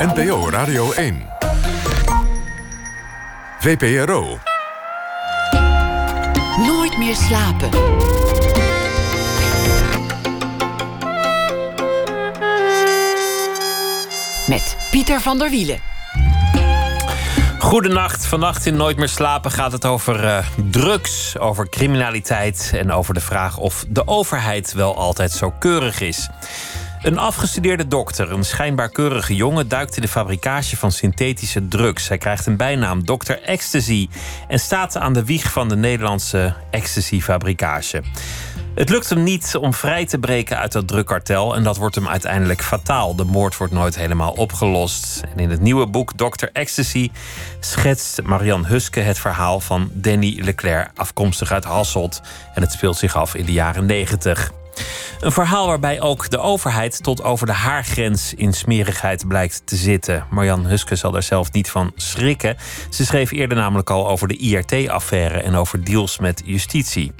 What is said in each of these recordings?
NPO Radio 1. VPRO. Nooit meer slapen. Met Pieter van der Wielen. Goedenacht. Vannacht in Nooit meer slapen gaat het over uh, drugs, over criminaliteit en over de vraag of de overheid wel altijd zo keurig is. Een afgestudeerde dokter, een schijnbaar keurige jongen, duikt in de fabricage van synthetische drugs. Hij krijgt een bijnaam, Dr. Ecstasy, en staat aan de wieg van de Nederlandse ecstasy-fabricage. Het lukt hem niet om vrij te breken uit dat drugkartel en dat wordt hem uiteindelijk fataal. De moord wordt nooit helemaal opgelost. En in het nieuwe boek Dr. Ecstasy schetst Marian Huske het verhaal van Danny Leclerc, afkomstig uit Hasselt. En het speelt zich af in de jaren 90. Een verhaal waarbij ook de overheid tot over de haargrens in smerigheid blijkt te zitten. Marjan Huske zal daar zelf niet van schrikken. Ze schreef eerder namelijk al over de IRT-affaire en over deals met justitie.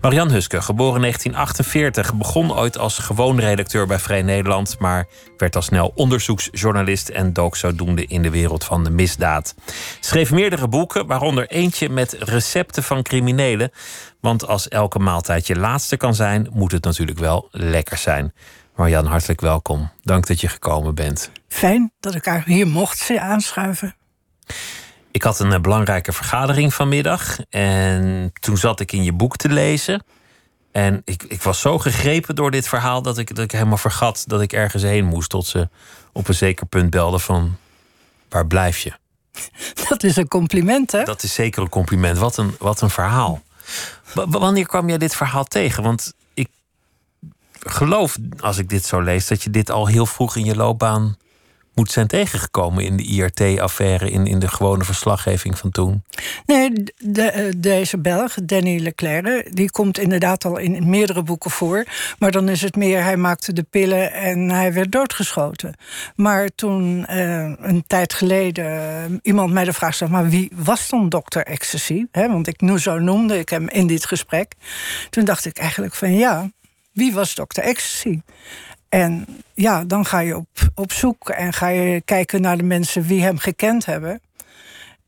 Marian Huske, geboren in 1948, begon ooit als gewoon redacteur bij Vrij Nederland, maar werd al snel onderzoeksjournalist en dook zodoende in de wereld van de misdaad. Schreef meerdere boeken, waaronder eentje met recepten van criminelen. Want als elke maaltijd je laatste kan zijn, moet het natuurlijk wel lekker zijn. Marjan, hartelijk welkom. Dank dat je gekomen bent. Fijn dat ik hier mocht aanschuiven. Ik had een eh, belangrijke vergadering vanmiddag en toen zat ik in je boek te lezen. En ik, ik was zo gegrepen door dit verhaal dat ik, dat ik helemaal vergat dat ik ergens heen moest. Tot ze op een zeker punt belden van waar blijf je? Dat is een compliment, hè? Dat is zeker een compliment. Wat een, wat een verhaal. Wanneer kwam jij dit verhaal tegen? Want ik geloof, als ik dit zo lees, dat je dit al heel vroeg in je loopbaan moet zijn tegengekomen in de IRT-affaire, in, in de gewone verslaggeving van toen? Nee, de, eh, deze Belg, Danny Leclerc, die komt inderdaad al in meerdere boeken voor. Maar dan is het meer, hij maakte de pillen en hij werd doodgeschoten. Maar toen uh, een tijd geleden uh, iemand mij de vraag stelde: maar wie was dan dokter Ecstasy? Want ik nu zo noemde ik hem in dit gesprek. Toen dacht ik eigenlijk van ja, wie was dokter Ecstasy? En ja, dan ga je op, op zoek en ga je kijken naar de mensen die hem gekend hebben.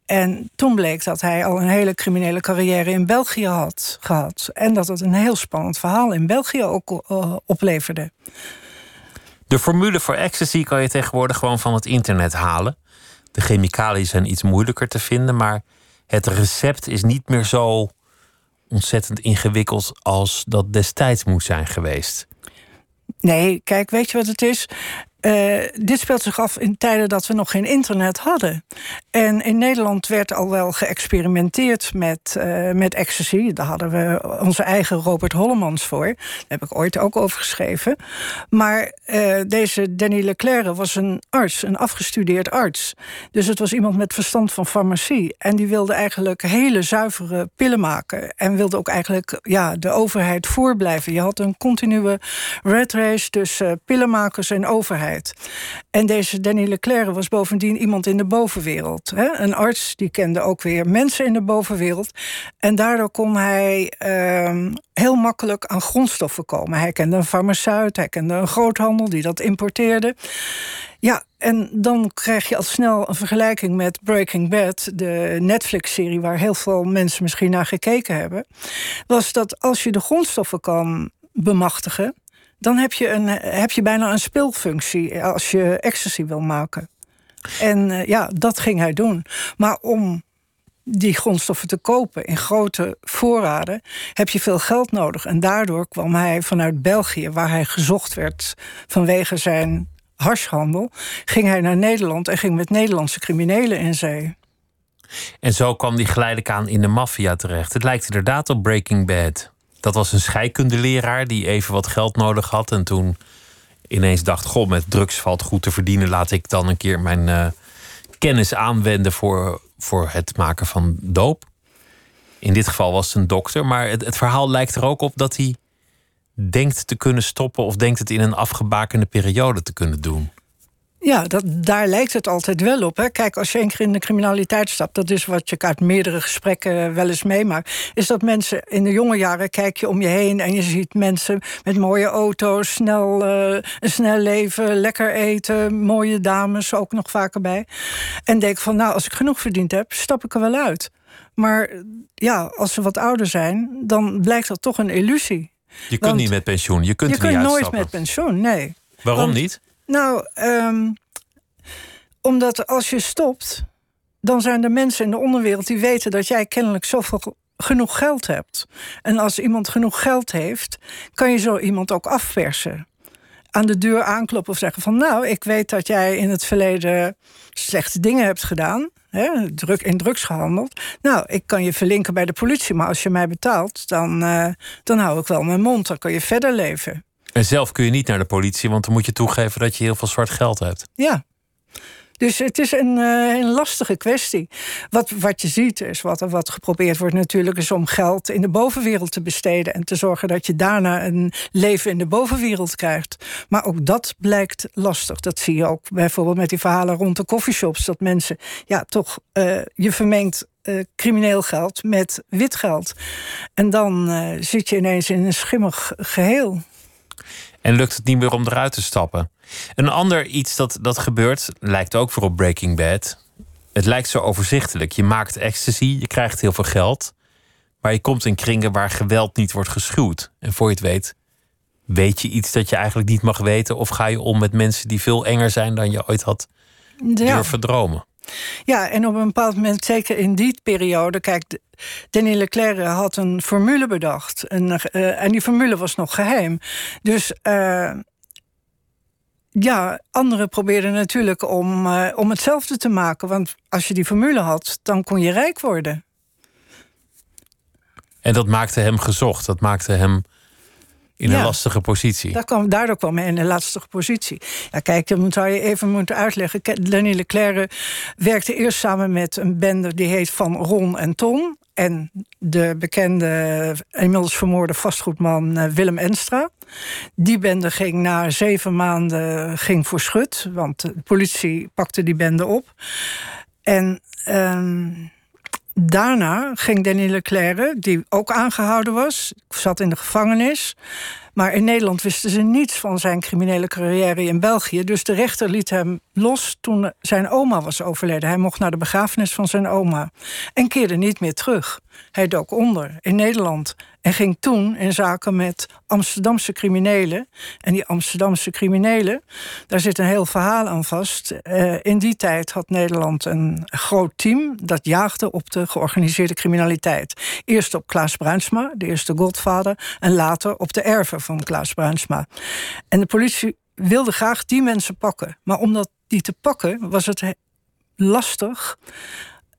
En toen bleek dat hij al een hele criminele carrière in België had gehad. En dat het een heel spannend verhaal in België ook uh, opleverde. De formule voor ecstasy kan je tegenwoordig gewoon van het internet halen. De chemicaliën zijn iets moeilijker te vinden, maar het recept is niet meer zo ontzettend ingewikkeld als dat destijds moet zijn geweest. Nee, kijk, weet je wat het is? Uh, dit speelt zich af in tijden dat we nog geen internet hadden. En in Nederland werd al wel geëxperimenteerd met, uh, met ecstasy. Daar hadden we onze eigen Robert Hollemans voor. Daar heb ik ooit ook over geschreven. Maar uh, deze Danny Leclerc was een arts, een afgestudeerd arts. Dus het was iemand met verstand van farmacie. En die wilde eigenlijk hele zuivere pillen maken. En wilde ook eigenlijk ja, de overheid voorblijven. Je had een continue red race tussen pillenmakers en overheid. En deze Danny Leclerc was bovendien iemand in de bovenwereld. Hè? Een arts die kende ook weer mensen in de bovenwereld. En daardoor kon hij uh, heel makkelijk aan grondstoffen komen. Hij kende een farmaceut, hij kende een groothandel die dat importeerde. Ja, en dan krijg je al snel een vergelijking met Breaking Bad, de Netflix-serie waar heel veel mensen misschien naar gekeken hebben. Was dat als je de grondstoffen kan bemachtigen, dan heb je, een, heb je bijna een speelfunctie als je ecstasy wil maken. En uh, ja, dat ging hij doen. Maar om die grondstoffen te kopen in grote voorraden, heb je veel geld nodig. En daardoor kwam hij vanuit België, waar hij gezocht werd vanwege zijn harshandel, ging hij naar Nederland en ging met Nederlandse criminelen in zee. En zo kwam hij geleidelijk aan in de maffia terecht. Het lijkt inderdaad op Breaking Bad. Dat was een scheikundeleraar die even wat geld nodig had. En toen ineens dacht: Goh, met drugs valt goed te verdienen. Laat ik dan een keer mijn uh, kennis aanwenden voor, voor het maken van doop. In dit geval was het een dokter. Maar het, het verhaal lijkt er ook op dat hij denkt te kunnen stoppen. of denkt het in een afgebakende periode te kunnen doen. Ja, dat, daar lijkt het altijd wel op. Hè. Kijk, als je één keer in de criminaliteit stapt... dat is wat je uit meerdere gesprekken wel eens meemaakt... is dat mensen in de jonge jaren kijk je om je heen... en je ziet mensen met mooie auto's, snel, uh, een snel leven... lekker eten, mooie dames, ook nog vaker bij. En denk van, nou, als ik genoeg verdiend heb, stap ik er wel uit. Maar ja, als ze wat ouder zijn, dan blijkt dat toch een illusie. Je kunt niet met pensioen, je kunt je er niet kunt nooit met pensioen, nee. Waarom Want- niet? Nou, ehm, omdat als je stopt, dan zijn er mensen in de onderwereld die weten dat jij kennelijk zoveel genoeg geld hebt. En als iemand genoeg geld heeft, kan je zo iemand ook afpersen. Aan de deur aankloppen of zeggen van nou, ik weet dat jij in het verleden slechte dingen hebt gedaan. Hè, druk, in drugs gehandeld. Nou, ik kan je verlinken bij de politie, maar als je mij betaalt, dan, eh, dan hou ik wel mijn mond. Dan kan je verder leven. En zelf kun je niet naar de politie, want dan moet je toegeven dat je heel veel zwart geld hebt. Ja. Dus het is een, eh, een lastige kwestie. Wat, wat je ziet is, wat, wat geprobeerd wordt natuurlijk... is om geld in de bovenwereld te besteden... en te zorgen dat je daarna een leven in de bovenwereld krijgt. Maar ook dat blijkt lastig. Dat zie je ook bijvoorbeeld met die verhalen rond de coffeeshops... dat mensen, ja, toch, eh, je vermengt eh, crimineel geld met wit geld. En dan zit je ineens in een schimmig geheel. En lukt het niet meer om eruit te stappen. Een ander iets dat, dat gebeurt, lijkt ook voor op Breaking Bad. Het lijkt zo overzichtelijk. Je maakt ecstasy, je krijgt heel veel geld. Maar je komt in kringen waar geweld niet wordt geschuwd. En voor je het weet, weet je iets dat je eigenlijk niet mag weten? Of ga je om met mensen die veel enger zijn dan je ooit had Ja. durven dromen? Ja, en op een bepaald moment, zeker in die periode... kijk, de- Denis Leclerc had een formule bedacht. En, eh, en die formule was nog geheim. Dus eh, ja, anderen probeerden natuurlijk om, eh, om hetzelfde te maken. Want als je die formule had, dan kon je rijk worden. En dat maakte hem gezocht. Dat maakte hem in een lastige positie. Daar kwam, daardoor kwam hij in een lastige positie. Ja, kijk, dat zou je even moeten uitleggen. Denis Leclerc werkte eerst samen met een bende die heet Van Ron en Tom. En de bekende, inmiddels vermoorde vastgoedman eh, Willem Enstra. Die bende ging na zeven maanden ging voor schut. Want de politie pakte die bende op. En ehm, daarna ging Denis Leclerc, die ook aangehouden was, zat in de gevangenis. Maar in Nederland wisten ze niets van zijn criminele carrière in België. Dus de rechter liet hem los toen zijn oma was overleden. Hij mocht naar de begrafenis van zijn oma. En keerde niet meer terug. Hij dook onder in Nederland. En ging toen in zaken met Amsterdamse criminelen. En die Amsterdamse criminelen, daar zit een heel verhaal aan vast. Eh, in die tijd had Nederland een groot team dat jaagde op de georganiseerde criminaliteit. Eerst op Klaas Bruinsma, de eerste godvader, en later op de erven van Klaas Bruinsma. En de politie wilde graag die mensen pakken. Maar om dat die te pakken was het he- lastig.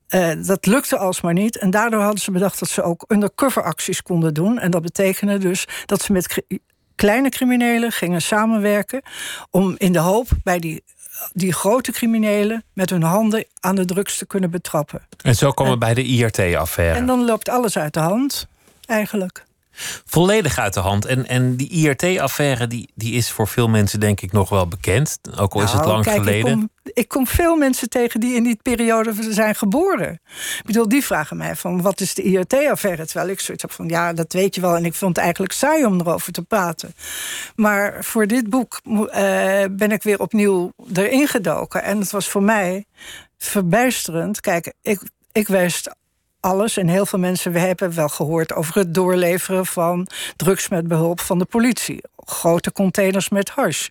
Eh, dat lukte alsmaar niet. En daardoor hadden ze bedacht dat ze ook undercover acties konden doen. En dat betekende dus dat ze met cri- kleine criminelen gingen samenwerken. om in de hoop bij die, die grote criminelen met hun handen aan de drugs te kunnen betrappen. En zo komen we bij de IRT-affaire. En dan loopt alles uit de hand, eigenlijk. Volledig uit de hand. En, en die IRT-affaire die, die is voor veel mensen denk ik nog wel bekend. Ook al is het Nou, lang kijk, geleden. Ik kom, ik kom veel mensen tegen die in die periode zijn geboren. Ik bedoel, die vragen mij van wat is de IRT-affaire? Terwijl ik zoiets heb van ja, dat weet je wel. En ik vond het eigenlijk saai om erover te praten. Maar voor dit boek eh, ben ik weer opnieuw erin gedoken. En het was voor mij verbijsterend. Kijk, ik, ik wist alles. En heel veel mensen we hebben wel gehoord over het doorleveren van drugs met behulp van de politie. Grote containers met hash.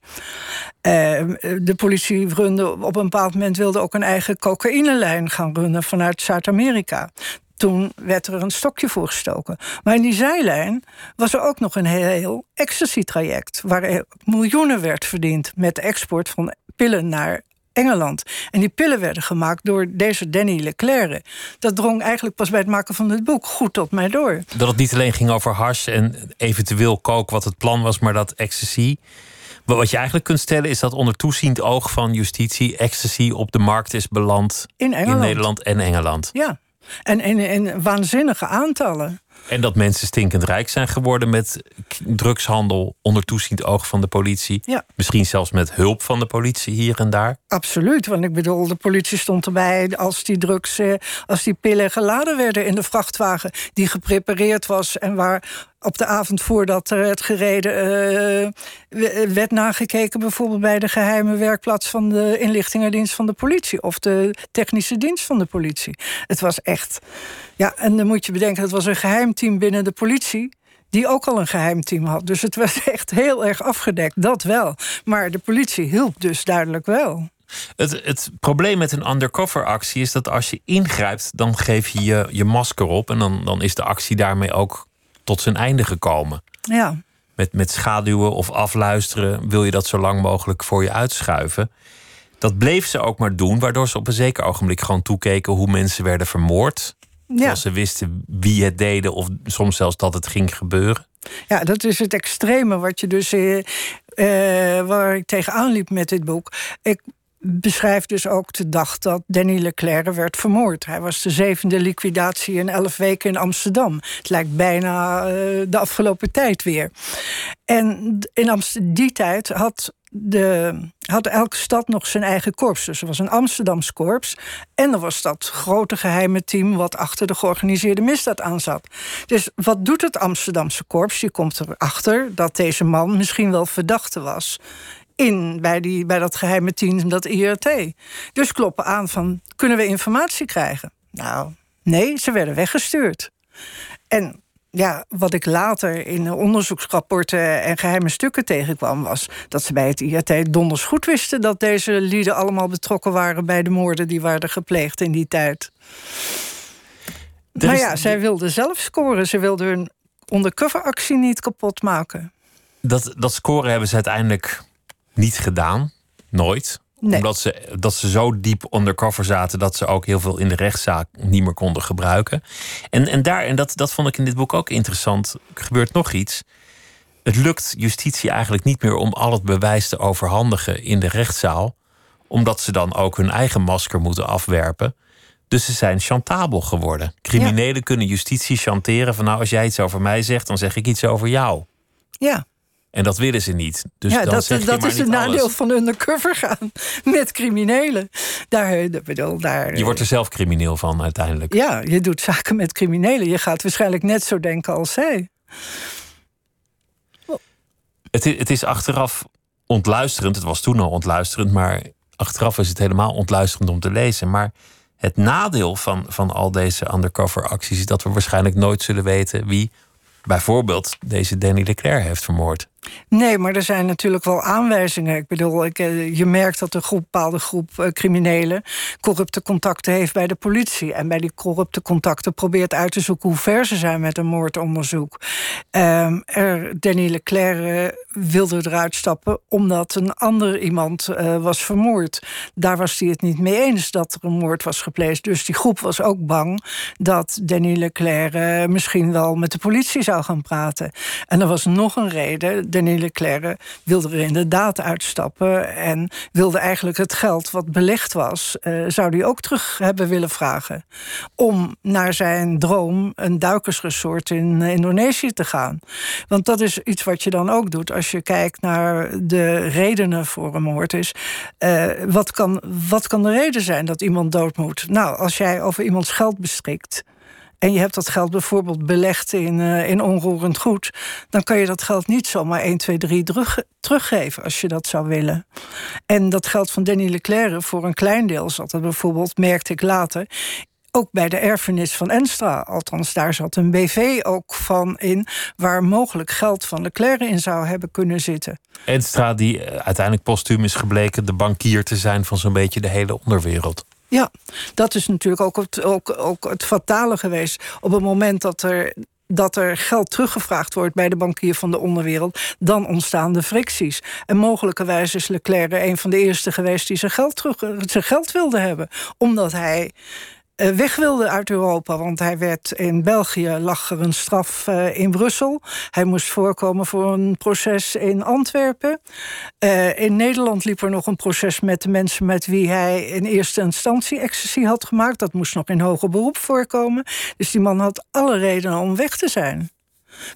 Eh, de politie runde op een bepaald moment wilde ook een eigen cocaïnelijn gaan runnen vanuit Zuid-Amerika. Toen werd er een stokje voor gestoken. Maar in die zijlijn was er ook nog een heel ecstasy-traject. Waar miljoenen werd verdiend met export van pillen naar Engeland. En die pillen werden gemaakt door deze Danny Leclerc. Dat drong eigenlijk pas bij het maken van het boek goed tot mij door. Dat het niet alleen ging over hash en eventueel coke, wat het plan was, maar dat ecstasy. Maar Wat je eigenlijk kunt stellen is dat onder toeziend oog van justitie ecstasy op de markt is beland In Engeland. in Nederland en Engeland. Ja, en in, in waanzinnige aantallen. En dat mensen stinkend rijk zijn geworden met drugshandel onder toeziend oog van de politie. Ja. Misschien zelfs met hulp van de politie hier en daar. Absoluut, want ik bedoel, de politie stond erbij als die drugs, eh, als die pillen geladen werden in de vrachtwagen die geprepareerd was en waar op de avond voordat er het gereden uh, werd nagekeken, bijvoorbeeld bij de geheime werkplaats van de inlichtingendienst van de politie of de technische dienst van de politie. Het was echt. Ja, en dan moet je bedenken, het was een geheim team binnen de politie die ook al een geheim team had. Dus het was echt heel erg afgedekt, dat wel. Maar de politie hielp dus duidelijk wel. Het, het probleem met een undercover actie is dat als je ingrijpt, dan geef je je, je masker op en dan, dan is de actie daarmee ook tot zijn einde gekomen. Ja. Met, met schaduwen of afluisteren wil je dat zo lang mogelijk voor je uitschuiven. Dat bleef ze ook maar doen, waardoor ze op een zeker ogenblik gewoon toekeken hoe mensen werden vermoord. Ja. Als ze wisten wie het deden of soms zelfs dat het ging gebeuren. Ja, dat is het extreme wat je dus. Eh, eh, waar ik tegenaan liep met dit boek. Ik beschrijft dus ook de dag dat Danny Leclerc werd vermoord. Hij was de zevende liquidatie in elf weken in Amsterdam. Het lijkt bijna uh, de afgelopen tijd weer. En in Amsterdam, die tijd had, de, had elke stad nog zijn eigen korps. Dus er was een Amsterdams korps. En er was dat grote geheime team wat achter de georganiseerde misdaad aan zat. Dus wat doet het Amsterdamse korps? Je komt erachter dat deze man misschien wel verdachte was in bij, die, bij dat geheime team, dat IRT. Dus kloppen aan van, kunnen we informatie krijgen? Nou, nee, ze werden weggestuurd. En ja, wat ik later in onderzoeksrapporten en geheime stukken tegenkwam, was dat ze bij het IRT donders goed wisten dat deze lieden allemaal betrokken waren bij de moorden die waren gepleegd in die tijd. maar ja, zij wilden zelf scoren. Ze wilden hun undercoveractie niet kapot maken. Dat, dat scoren hebben ze uiteindelijk niet gedaan. Nooit. Omdat ze, dat ze zo diep undercover zaten dat ze ook heel veel in de rechtszaak niet meer konden gebruiken. En, en daar, en dat, dat vond ik in dit boek ook interessant, gebeurt nog iets. Het lukt justitie eigenlijk niet meer om al het bewijs te overhandigen in de rechtszaal, omdat ze dan ook hun eigen masker moeten afwerpen. Dus ze zijn chantabel geworden. Criminelen kunnen justitie chanteren van nou, als jij iets over mij zegt, dan zeg ik iets over jou. Ja. En dat willen ze niet. Dus ja, dan dat, zeg dat is het nadeel van undercover gaan met criminelen. Daar, bedoel, daar, je wordt er zelf crimineel van uiteindelijk. Ja, je doet zaken met criminelen. Je gaat waarschijnlijk net zo denken als zij. Het, is, het is achteraf ontluisterend. Het was toen al ontluisterend, maar achteraf is het helemaal ontluisterend om te lezen. Maar het nadeel van, van al deze undercover acties is dat we waarschijnlijk nooit zullen weten wie bijvoorbeeld deze Danny Leclerc heeft vermoord. Nee, maar er zijn natuurlijk wel aanwijzingen. Ik bedoel, ik, eh, je merkt dat een groep, bepaalde groep uh, criminelen corrupte contacten heeft bij de politie. En bij die corrupte contacten probeert uit te zoeken hoe ver ze zijn met een moordonderzoek. Um, er, Danny Leclerc uh, wilde eruit stappen omdat een ander iemand was vermoord. Daar was hij het niet mee eens dat er een moord was gepleegd. Dus die groep was ook bang dat Danny Leclerc misschien wel met de politie zou gaan praten. En er was nog een reden Denis Leclerc wilde er inderdaad uitstappen en wilde eigenlijk het geld wat belegd was, uh, zou hij ook terug hebben willen vragen. Om naar zijn droom een duikersresort in Indonesië te gaan. Want dat is iets wat je dan ook doet als je kijkt naar de redenen voor een moord. Is uh, wat, kan, wat kan de reden zijn dat iemand dood moet? Nou, als jij over iemands geld beschikt en je hebt dat geld bijvoorbeeld belegd in, uh, in onroerend goed, dan kan je dat geld niet zomaar 1, 2, 3 terug, teruggeven als je dat zou willen. En dat geldt van Danny Leclerc voor een klein deel zat dat bijvoorbeeld, merkte ik later, ook bij de erfenis van Enstra. Althans, daar zat een BV ook van in... waar mogelijk geld van Leclerc in zou hebben kunnen zitten. Enstra, die eh, uiteindelijk postuum is gebleken... de bankier te zijn van zo'n beetje de hele onderwereld. Ja, dat is natuurlijk ook het, ook, ook het fatale geweest. Op het moment dat er dat er geld teruggevraagd wordt bij de bankier van de onderwereld, dan ontstaan de fricties. En mogelijkerwijs is Leclerc een van de eerste geweest die zijn geld, terug, zijn geld wilde hebben. Omdat hij weg wilde uit Europa. Want hij werd in België lag er een straf in Brussel. Hij moest voorkomen voor een proces in Antwerpen. in Nederland liep er nog een proces met de mensen met wie hij in eerste instantie ecstasy had gemaakt. Dat moest nog in hoger beroep voorkomen. Dus die man had alle redenen om weg te zijn.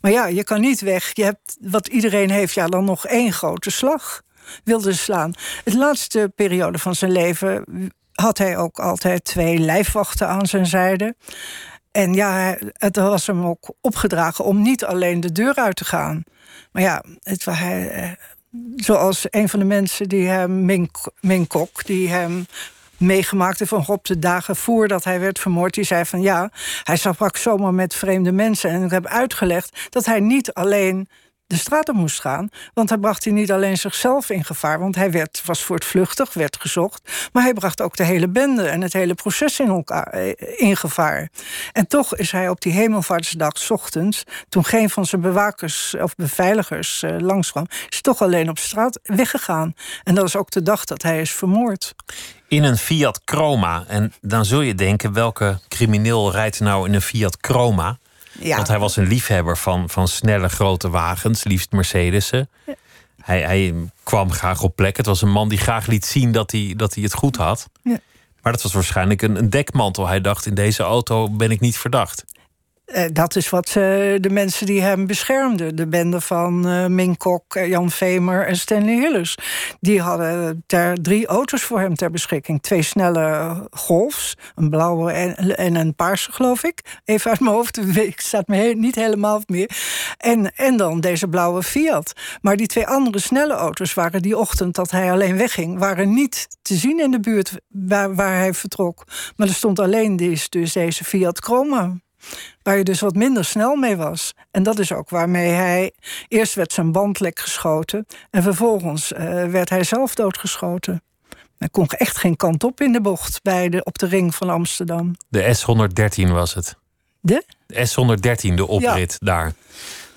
Maar ja, je kan niet weg. Je hebt wat iedereen heeft, ja, dan nog één grote slag wilde slaan. De laatste periode van zijn leven had hij ook altijd twee lijfwachten aan zijn zijde. En ja, het was hem ook opgedragen om niet alleen de deur uit te gaan. Maar ja, het, hij, eh, zoals een van de mensen die hem, Mink, Kok, die hem meegemaakt heeft op de dagen voordat hij werd vermoord. Die zei van ja, hij sprak zomaar met vreemde mensen. En ik heb uitgelegd dat hij niet alleen de straat moest gaan. Want hij bracht hij niet alleen zichzelf in gevaar, want hij werd, was voortvluchtig, werd gezocht. Maar hij bracht ook de hele bende en het hele proces in, elkaar, eh, in gevaar. En toch is hij op die hemelvaartsdag, ochtends, toen geen van zijn bewakers of beveiligers uh, langskwam, is toch alleen op straat weggegaan. En dat is ook de dag dat hij is vermoord. In een Fiat Chroma. En dan zul je denken, welke crimineel rijdt nou in een Fiat Chroma? Ja. Want hij was een liefhebber van, van snelle grote wagens, liefst Mercedes'en. Hij, hij kwam graag op plek. Het was een man die graag liet zien dat hij, dat hij het goed had. Ja. Maar dat was waarschijnlijk een, een dekmantel. Hij dacht, in deze auto ben ik niet verdacht. Eh, dat is wat uh, de mensen die hem beschermden. De bende van uh, Ming Kok, Jan Vemer en Stanley Hillis. Die hadden ter, drie auto's voor hem ter beschikking. Twee snelle Golfs, een blauwe en, en een paarse, geloof ik. Even uit mijn hoofd, ik staat me niet helemaal meer. En, en dan deze blauwe Fiat. Maar die twee andere snelle auto's waren die ochtend dat hij alleen wegging... waren niet te zien in de buurt waar, waar hij vertrok. Maar er stond alleen dus, dus deze Fiat Chroma. Waar je dus wat minder snel mee was. En dat is ook waarmee hij. Eerst werd zijn band lek geschoten. En vervolgens uh, werd hij zelf doodgeschoten. Hij kon echt geen kant op in de bocht bij de, op de ring van Amsterdam. De S113 was het. De? De S113, de oprit daar.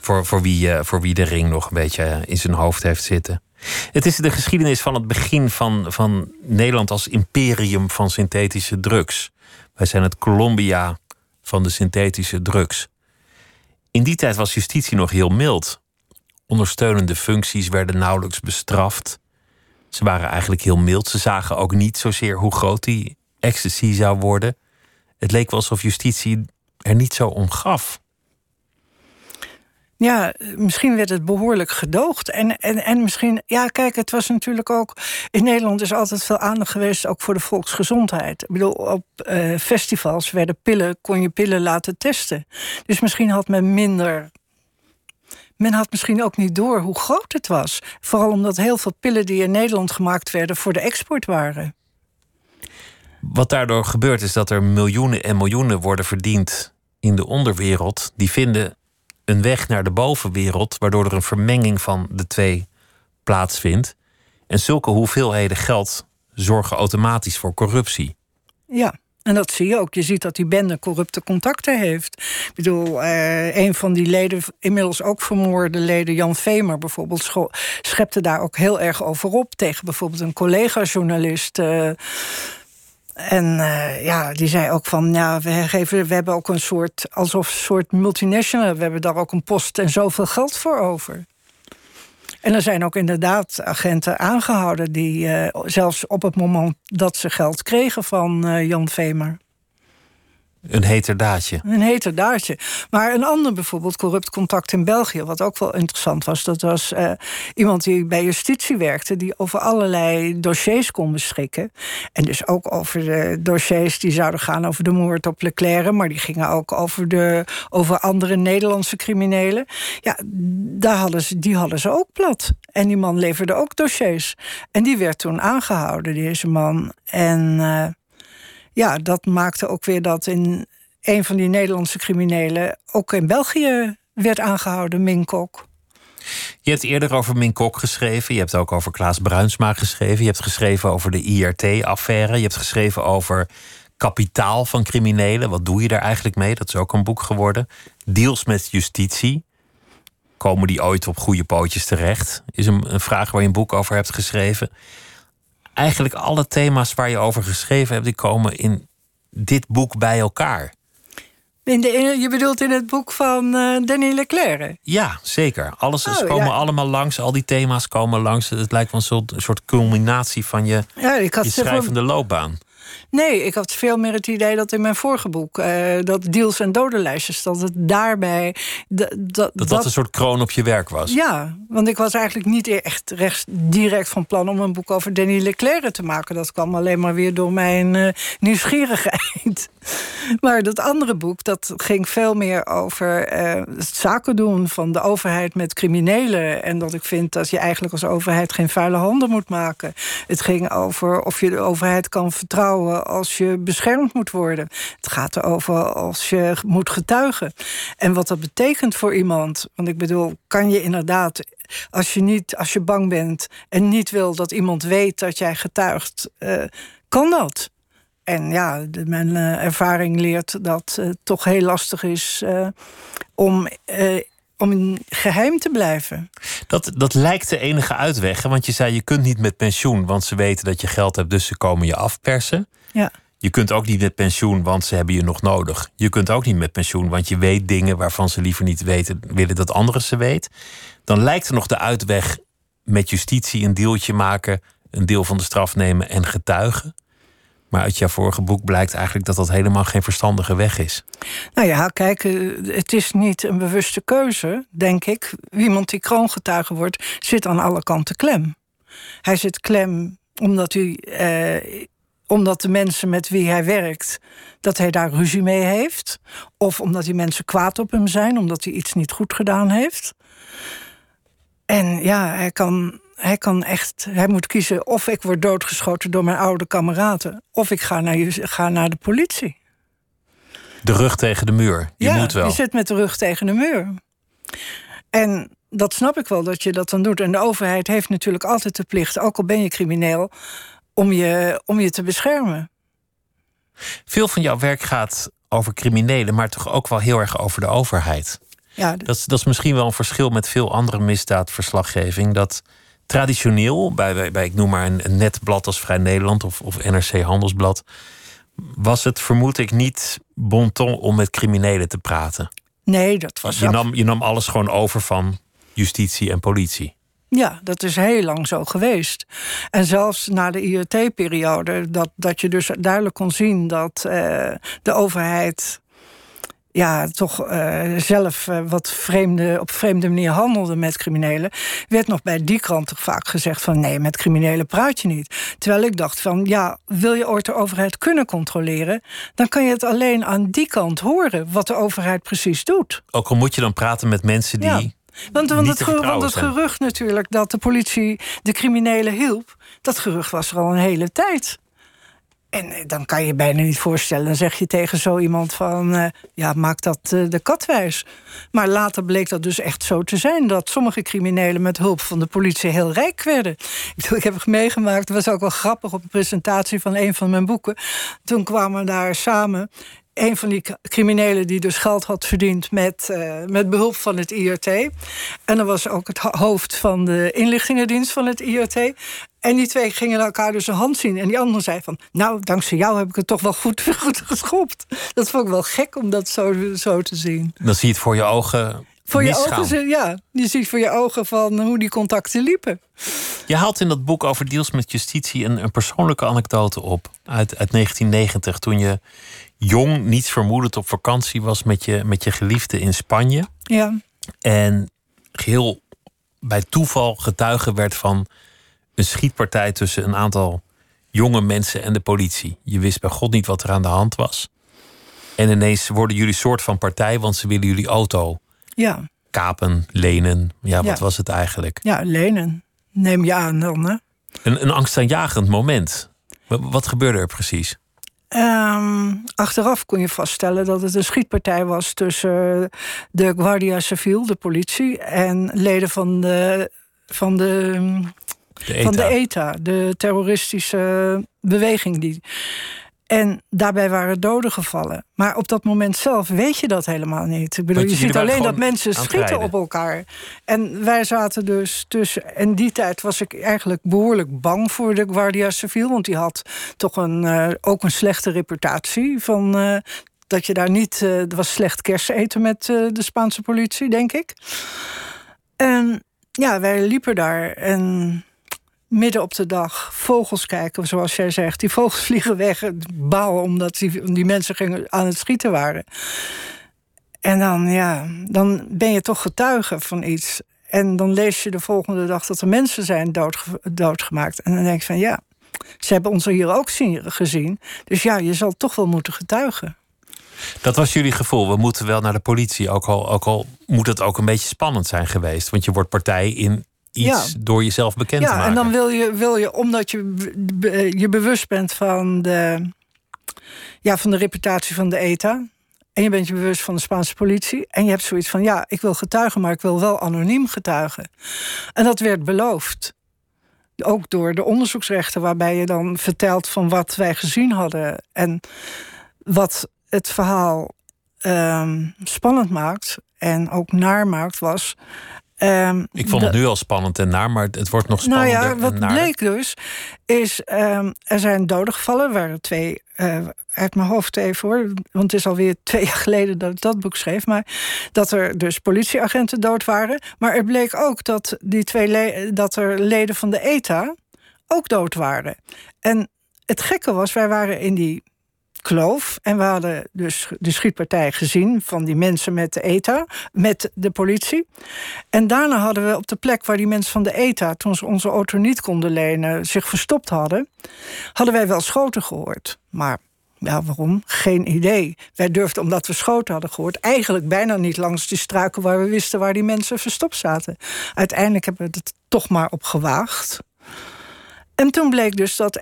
Voor, voor, wie, uh, voor wie de ring nog een beetje eh, in zijn hoofd heeft zitten. Het is de geschiedenis van het begin van, van Nederland als imperium van synthetische drugs. Wij zijn het Colombia van de synthetische drugs. In die tijd was justitie nog heel mild. Ondersteunende functies werden nauwelijks bestraft. Ze waren eigenlijk heel mild. Ze zagen ook niet zozeer hoe groot die ecstasy zou worden. Het leek wel alsof justitie er niet zo om gaf. Ja, misschien werd het behoorlijk gedoogd. En, en, en misschien, ja, kijk, het was natuurlijk ook. In Nederland is altijd veel aandacht geweest, ook voor de volksgezondheid. Ik bedoel, op uh, festivals werden pillen, kon je pillen laten testen. Dus misschien had men minder. Men had misschien ook niet door hoe groot het was. Vooral omdat heel veel pillen die in Nederland gemaakt werden voor de export waren. Wat daardoor gebeurt is dat er miljoenen en miljoenen worden verdiend in de onderwereld. Die vinden een weg naar de bovenwereld, waardoor er een vermenging van de twee plaatsvindt. En zulke hoeveelheden geld zorgen automatisch voor corruptie. Ja, en dat zie je ook. Je ziet dat die bende corrupte contacten heeft. Ik bedoel, eh, een van die leden, inmiddels ook vermoorde leden, Jan Vemer bijvoorbeeld, schepte daar ook heel erg over op. Tegen bijvoorbeeld een collega-journalist. Eh, en uh, ja, die zei ook van, ja, we, geven, we hebben ook een soort, alsof een soort multinational, we hebben daar ook een post en zoveel geld voor over. En er zijn ook inderdaad agenten aangehouden die uh, zelfs op het moment dat ze geld kregen van uh, Jan Vemer. Een heterdaadje. Een heterdaadje. Maar een ander bijvoorbeeld, corrupt contact in België, wat ook wel interessant was, dat was uh, iemand die bij justitie werkte, die over allerlei dossiers kon beschikken. En dus ook over de dossiers die zouden gaan over de moord op Leclerc, maar die gingen ook over, de, over andere Nederlandse criminelen. Ja, daar hadden ze, die hadden ze ook plat. En die man leverde ook dossiers. En die werd toen aangehouden, deze man. En. Uh, ja, dat maakte ook weer dat in een van die Nederlandse criminelen ook in België werd aangehouden, Minkok. Je hebt eerder over Minkok geschreven. Je hebt ook over Klaas Bruinsma geschreven. Je hebt geschreven over de IRT-affaire. Je hebt geschreven over kapitaal van criminelen. Wat doe je daar eigenlijk mee? Dat is ook een boek geworden. Deals met justitie. Komen die ooit op goede pootjes terecht? Is een, een vraag waar je een boek over hebt geschreven eigenlijk alle thema's waar je over geschreven hebt, die komen in dit boek bij elkaar? In de, je bedoelt in het boek van uh, Danny Leclerc? Ja, zeker. Alles oh, komen allemaal langs, al die thema's komen langs. Het lijkt wel een soort, een soort culminatie van je, ja, ik had je schrijvende loopbaan. Nee, ik had veel meer het idee dat in mijn vorige boek, uh, dat deals en dodenlijstjes, dat het daarbij. Dat, dat, dat een soort kroon op je werk was. Ja, want ik was eigenlijk niet echt rechts, direct van plan om een boek over Danny Leclerc te maken. Dat kwam alleen maar weer door mijn uh, nieuwsgierigheid. maar dat andere boek, dat ging veel meer over uh, het zaken doen van de overheid met criminelen. En dat ik vind dat je eigenlijk als overheid geen vuile handen moet maken. Het ging over of je de overheid kan vertrouwen als je beschermd moet worden. Het gaat erover als je moet getuigen. En wat dat betekent voor iemand. Want ik bedoel, kan je inderdaad als je, niet, als je bang bent en niet wil dat iemand weet dat jij getuigt, uh, kan dat. En ja, mijn uh, ervaring leert dat het toch heel lastig is uh, om om in geheim te blijven. Dat, dat lijkt de enige uitweg. Want je zei, je kunt niet met pensioen, want ze weten dat je geld hebt, dus ze komen je afpersen. Ja. Je kunt ook niet met pensioen, want ze hebben je nog nodig. Je kunt ook niet met pensioen, want je weet dingen waarvan ze liever niet weten, willen dat anderen ze weet. Dan lijkt er nog de uitweg met justitie een deeltje maken, een deel van de straf nemen en getuigen. Maar uit jouw vorige boek blijkt eigenlijk dat dat helemaal geen verstandige weg is. Nou ja, kijk, eh, het is niet een bewuste keuze, denk ik. Iemand die kroongetuige wordt, zit aan alle kanten klem. Hij zit klem omdat, hij, eh, omdat de mensen met wie hij werkt, dat hij daar ruzie mee heeft. Of omdat die mensen kwaad op hem zijn, omdat hij iets niet goed gedaan heeft. En ja, hij kan hij kan echt, hij moet kiezen of ik word doodgeschoten door mijn oude kameraden, of ik ga naar, ga naar de politie. De rug tegen de muur. Je ja, moet wel. Je zit met de rug tegen de muur. En dat snap ik wel dat je dat dan doet. En de overheid heeft natuurlijk altijd de plicht, ook al ben je crimineel, om je, om je te beschermen. Veel van jouw werk gaat over criminelen, maar toch ook wel heel erg over de overheid. Ja, dat, is, dat is misschien wel een verschil met veel andere misdaadverslaggeving. Dat traditioneel, bij, bij, ik noem maar een, netblad als Vrij Nederland of, of NRC Handelsblad, was het vermoed ik niet bon ton om met criminelen te praten. Nee, dat was. Je nam, je nam alles gewoon over van justitie en politie. Ja, dat is heel lang zo geweest. En zelfs na de IRT-periode, dat, dat je dus duidelijk kon zien dat uh, de overheid ja, toch uh, zelf uh, wat vreemde, op vreemde manier handelde met criminelen, werd nog bij die krant toch vaak gezegd van nee, met criminelen praat je niet. Terwijl ik dacht van ja, wil je ooit de overheid kunnen controleren, dan kan je het alleen aan die kant horen wat de overheid precies doet. Ook al moet je dan praten met mensen die. Ja. Want, want, het, want het gerucht natuurlijk dat de politie de criminelen hielp, dat gerucht was er al een hele tijd. En eh, dan kan je bijna niet voorstellen. Dan zeg je tegen zo iemand van... Uh, ja, maak dat uh, de katwijs. Maar later bleek dat dus echt zo te zijn... dat sommige criminelen met hulp van de politie heel rijk werden. Ik, ik heb het meegemaakt, het was ook wel grappig... op een presentatie van een van mijn boeken. Toen kwamen daar samen een van die criminelen die dus geld had verdiend met, met behulp van het IRT. En dan was ook het hoofd van de inlichtingendienst van het IRT. En die twee gingen elkaar dus een hand zien. En die andere zei van, nou, dankzij jou heb ik het toch wel goed, goed geschopt. Dat vond ik wel gek om dat zo, zo te zien. Dan zie je het voor je ogen voor je ogen, ja. Je ziet voor je ogen van hoe die contacten liepen. Je haalt in dat boek over deals met justitie een, een persoonlijke anekdote op. Uit, uit 1990, toen je jong, niets vermoedend op vakantie was met je, met je geliefde in Spanje. Ja. En geheel bij toeval getuige werd van een schietpartij tussen een aantal jonge mensen en de politie. Je wist bij God niet wat er aan de hand was. En ineens worden jullie soort van partij, want ze willen jullie auto ja. kapen, lenen. Ja, wat was het eigenlijk? Ja, lenen. Neem je aan dan, hè? Een, een angstaanjagend moment. Wat gebeurde er precies? Ehm, achteraf kon je vaststellen dat het een schietpartij was tussen de Guardia Civil, de politie, en leden van de, van de, de van de ETA, de terroristische beweging. Die, En daarbij waren doden gevallen. Maar op dat moment zelf weet je dat helemaal niet. Ik bedoel, je ziet alleen dat mensen schieten op elkaar. En wij zaten dus tussen. En die tijd was ik eigenlijk behoorlijk bang voor de Guardia Civil. Want die had toch een, eh, ook een slechte reputatie. Van, eh, dat je daar niet. er was slecht kersteten met de Spaanse politie, denk ik. En ja, wij liepen daar en midden op de dag vogels kijken, zoals jij zegt. Die vogels vliegen weg, bouwen omdat die, die mensen gingen aan het schieten waren. En dan, ja, dan ben je toch getuige van iets. En dan lees je de volgende dag dat er mensen zijn doodge- doodgemaakt. En dan denk je van ja, ze hebben ons hier ook zien, gezien. Dus ja, je zal toch wel moeten getuigen. Dat was jullie gevoel. We moeten wel naar de politie. Ook al, ook al moet het ook een beetje spannend zijn geweest. Want je wordt partij in iets Ja. door jezelf bekend te Ja, maken. en dan wil je, wil je omdat je je bewust bent van de, ja, van de reputatie van de ETA. En je bent je bewust van de Spaanse politie. En je hebt zoiets van: ja, ik wil getuigen, maar ik wil wel anoniem getuigen. En dat werd beloofd. Ook door de onderzoeksrechter, waarbij je dan vertelt van wat wij gezien hadden. En wat het verhaal ehm, spannend maakt en ook naar maakt, was. Ehm, Ik vond het nu al spannend en naar, maar het- wordt nog nou spannender. ja, wat bleek dus, is ehm, er zijn doden gevallen. Er waren twee, eh, uit mijn hoofd even hoor, want het is alweer twee jaar geleden dat ik dat boek schreef. Maar dat er dus politieagenten dood waren. Maar er bleek ook dat, die twee dat er leden van de ETA ook dood waren. En het gekke was, wij waren in die En we hadden dus de schietpartij gezien van die mensen met de ETA, met de politie. En daarna hadden we op de plek waar die mensen van de ETA, toen ze onze auto niet konden lenen, zich verstopt hadden, hadden wij wel schoten gehoord. Maar ja, waarom? Geen idee. Wij durfden, omdat we schoten hadden gehoord, eigenlijk bijna niet langs die struiken waar we wisten waar die mensen verstopt zaten. Uiteindelijk hebben we het toch maar op gewaagd. En toen bleek dus dat,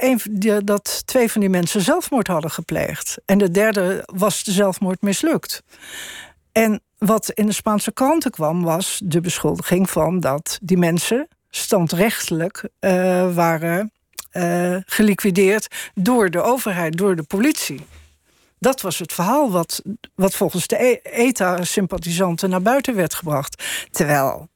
dat twee van die mensen zelfmoord hadden gepleegd. En de derde was de zelfmoord mislukt. En wat in de Spaanse kranten kwam, was de beschuldiging van dat die mensen standrechtelijk eh, waren eh, geliquideerd door de overheid, door de politie. Dat was het verhaal wat, wat volgens de E- ETA-sympathisanten naar buiten werd gebracht. Terwijl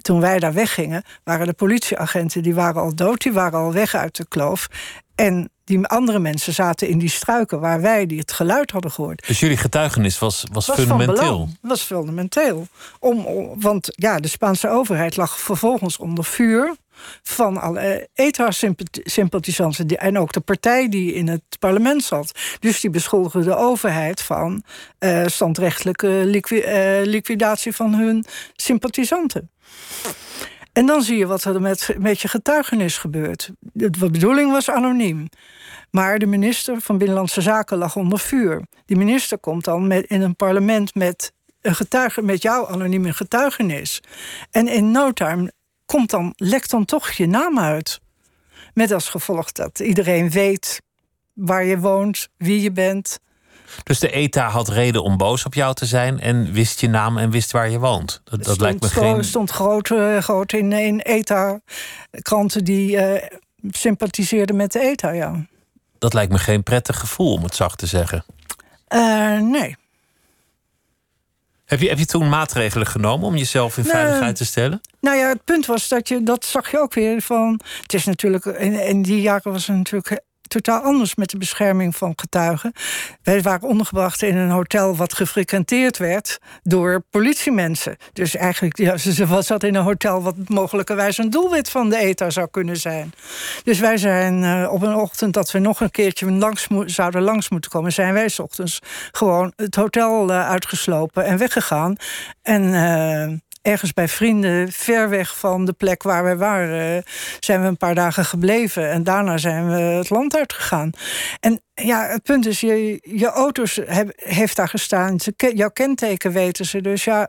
toen wij daar weggingen, waren de politieagenten die waren al dood, die waren al weg uit de kloof. En die andere mensen zaten in die struiken waar wij die het geluid hadden gehoord. Dus jullie getuigenis was, was, was fundamenteel. was fundamenteel. Om, om- want ja, de Spaanse overheid lag vervolgens onder vuur van alle ETA-sympathisanten en ook de partij die in het parlement zat. Dus die beschuldigden de overheid van eh, standrechtelijke eh, liquidatie van hun sympathisanten. En dan zie je wat er met, met je getuigenis gebeurt. De bedoeling was anoniem. Maar de minister van Binnenlandse Zaken lag onder vuur. Die minister komt dan met, in een parlement met, een getuige, met jouw anonieme getuigenis. En in no time komt dan, lekt dan toch je naam uit. Met als gevolg dat iedereen weet waar je woont, wie je bent. Dus de ETA had reden om boos op jou te zijn en wist je naam en wist waar je woont. Dat, dat stond, lijkt me geen. stond groot, eh, groot in, in ETA-kranten die eh, sympathiseerden met de ETA, ja. Dat lijkt me geen prettig gevoel, om het zacht te zeggen. Eh, nee. Heb je, heb je toen maatregelen genomen om jezelf in veiligheid te stellen? Nou ja, het punt was dat je, dat zag je ook weer van. Het is natuurlijk, in, in die jaren was het natuurlijk totaal anders met de bescherming van getuigen. Wij waren ondergebracht in een hotel wat gefrequenteerd werd door politiemensen. Dus eigenlijk, ja, ze was dat in een hotel wat mogelijkerwijs een doelwit van de ETA zou kunnen zijn. Dus wij zijn eh, op een ochtend dat we nog een keertje langs zouden langs moeten komen, zijn wij 's ochtends gewoon het hotel eh, uitgeslopen en weggegaan. En eh, ergens bij vrienden, ver weg van de plek waar wij waren, zijn we een paar dagen gebleven. En daarna zijn we het land uitgegaan. En ja, het punt is, je, je auto's heb, heeft daar gestaan. Ze, jouw kenteken weten ze. Dus ja,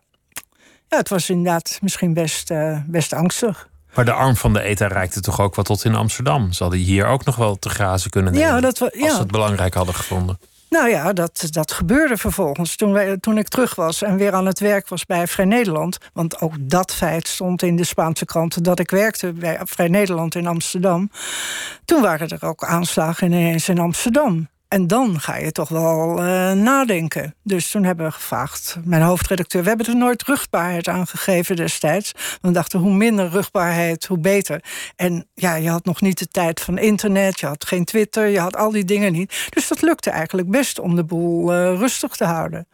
ja het was inderdaad misschien best, eh, best angstig. Maar de arm van de ETA reikte toch ook wel tot in Amsterdam. Ze hadden hier ook nog wel te grazen kunnen nemen. Ja, dat wa- Als ja. ze het belangrijk hadden gevonden. Nou ja, dat, dat gebeurde vervolgens. Toen, wij, toen ik terug was en weer aan het werk was bij Vrij Nederland. Want ook dat feit stond in de Spaanse kranten dat ik werkte bij Vrij Nederland in Amsterdam. Toen waren er ook aanslagen ineens in Amsterdam. En dan ga je toch wel uh, nadenken. Dus toen hebben we gevraagd, mijn hoofdredacteur... we hebben er nooit rugbaarheid aan gegeven destijds. We dachten, hoe minder rugbaarheid, hoe beter. En ja, je had nog niet de tijd van internet... je had geen Twitter, je had al die dingen niet. Dus dat lukte eigenlijk best om de boel uh, rustig te houden.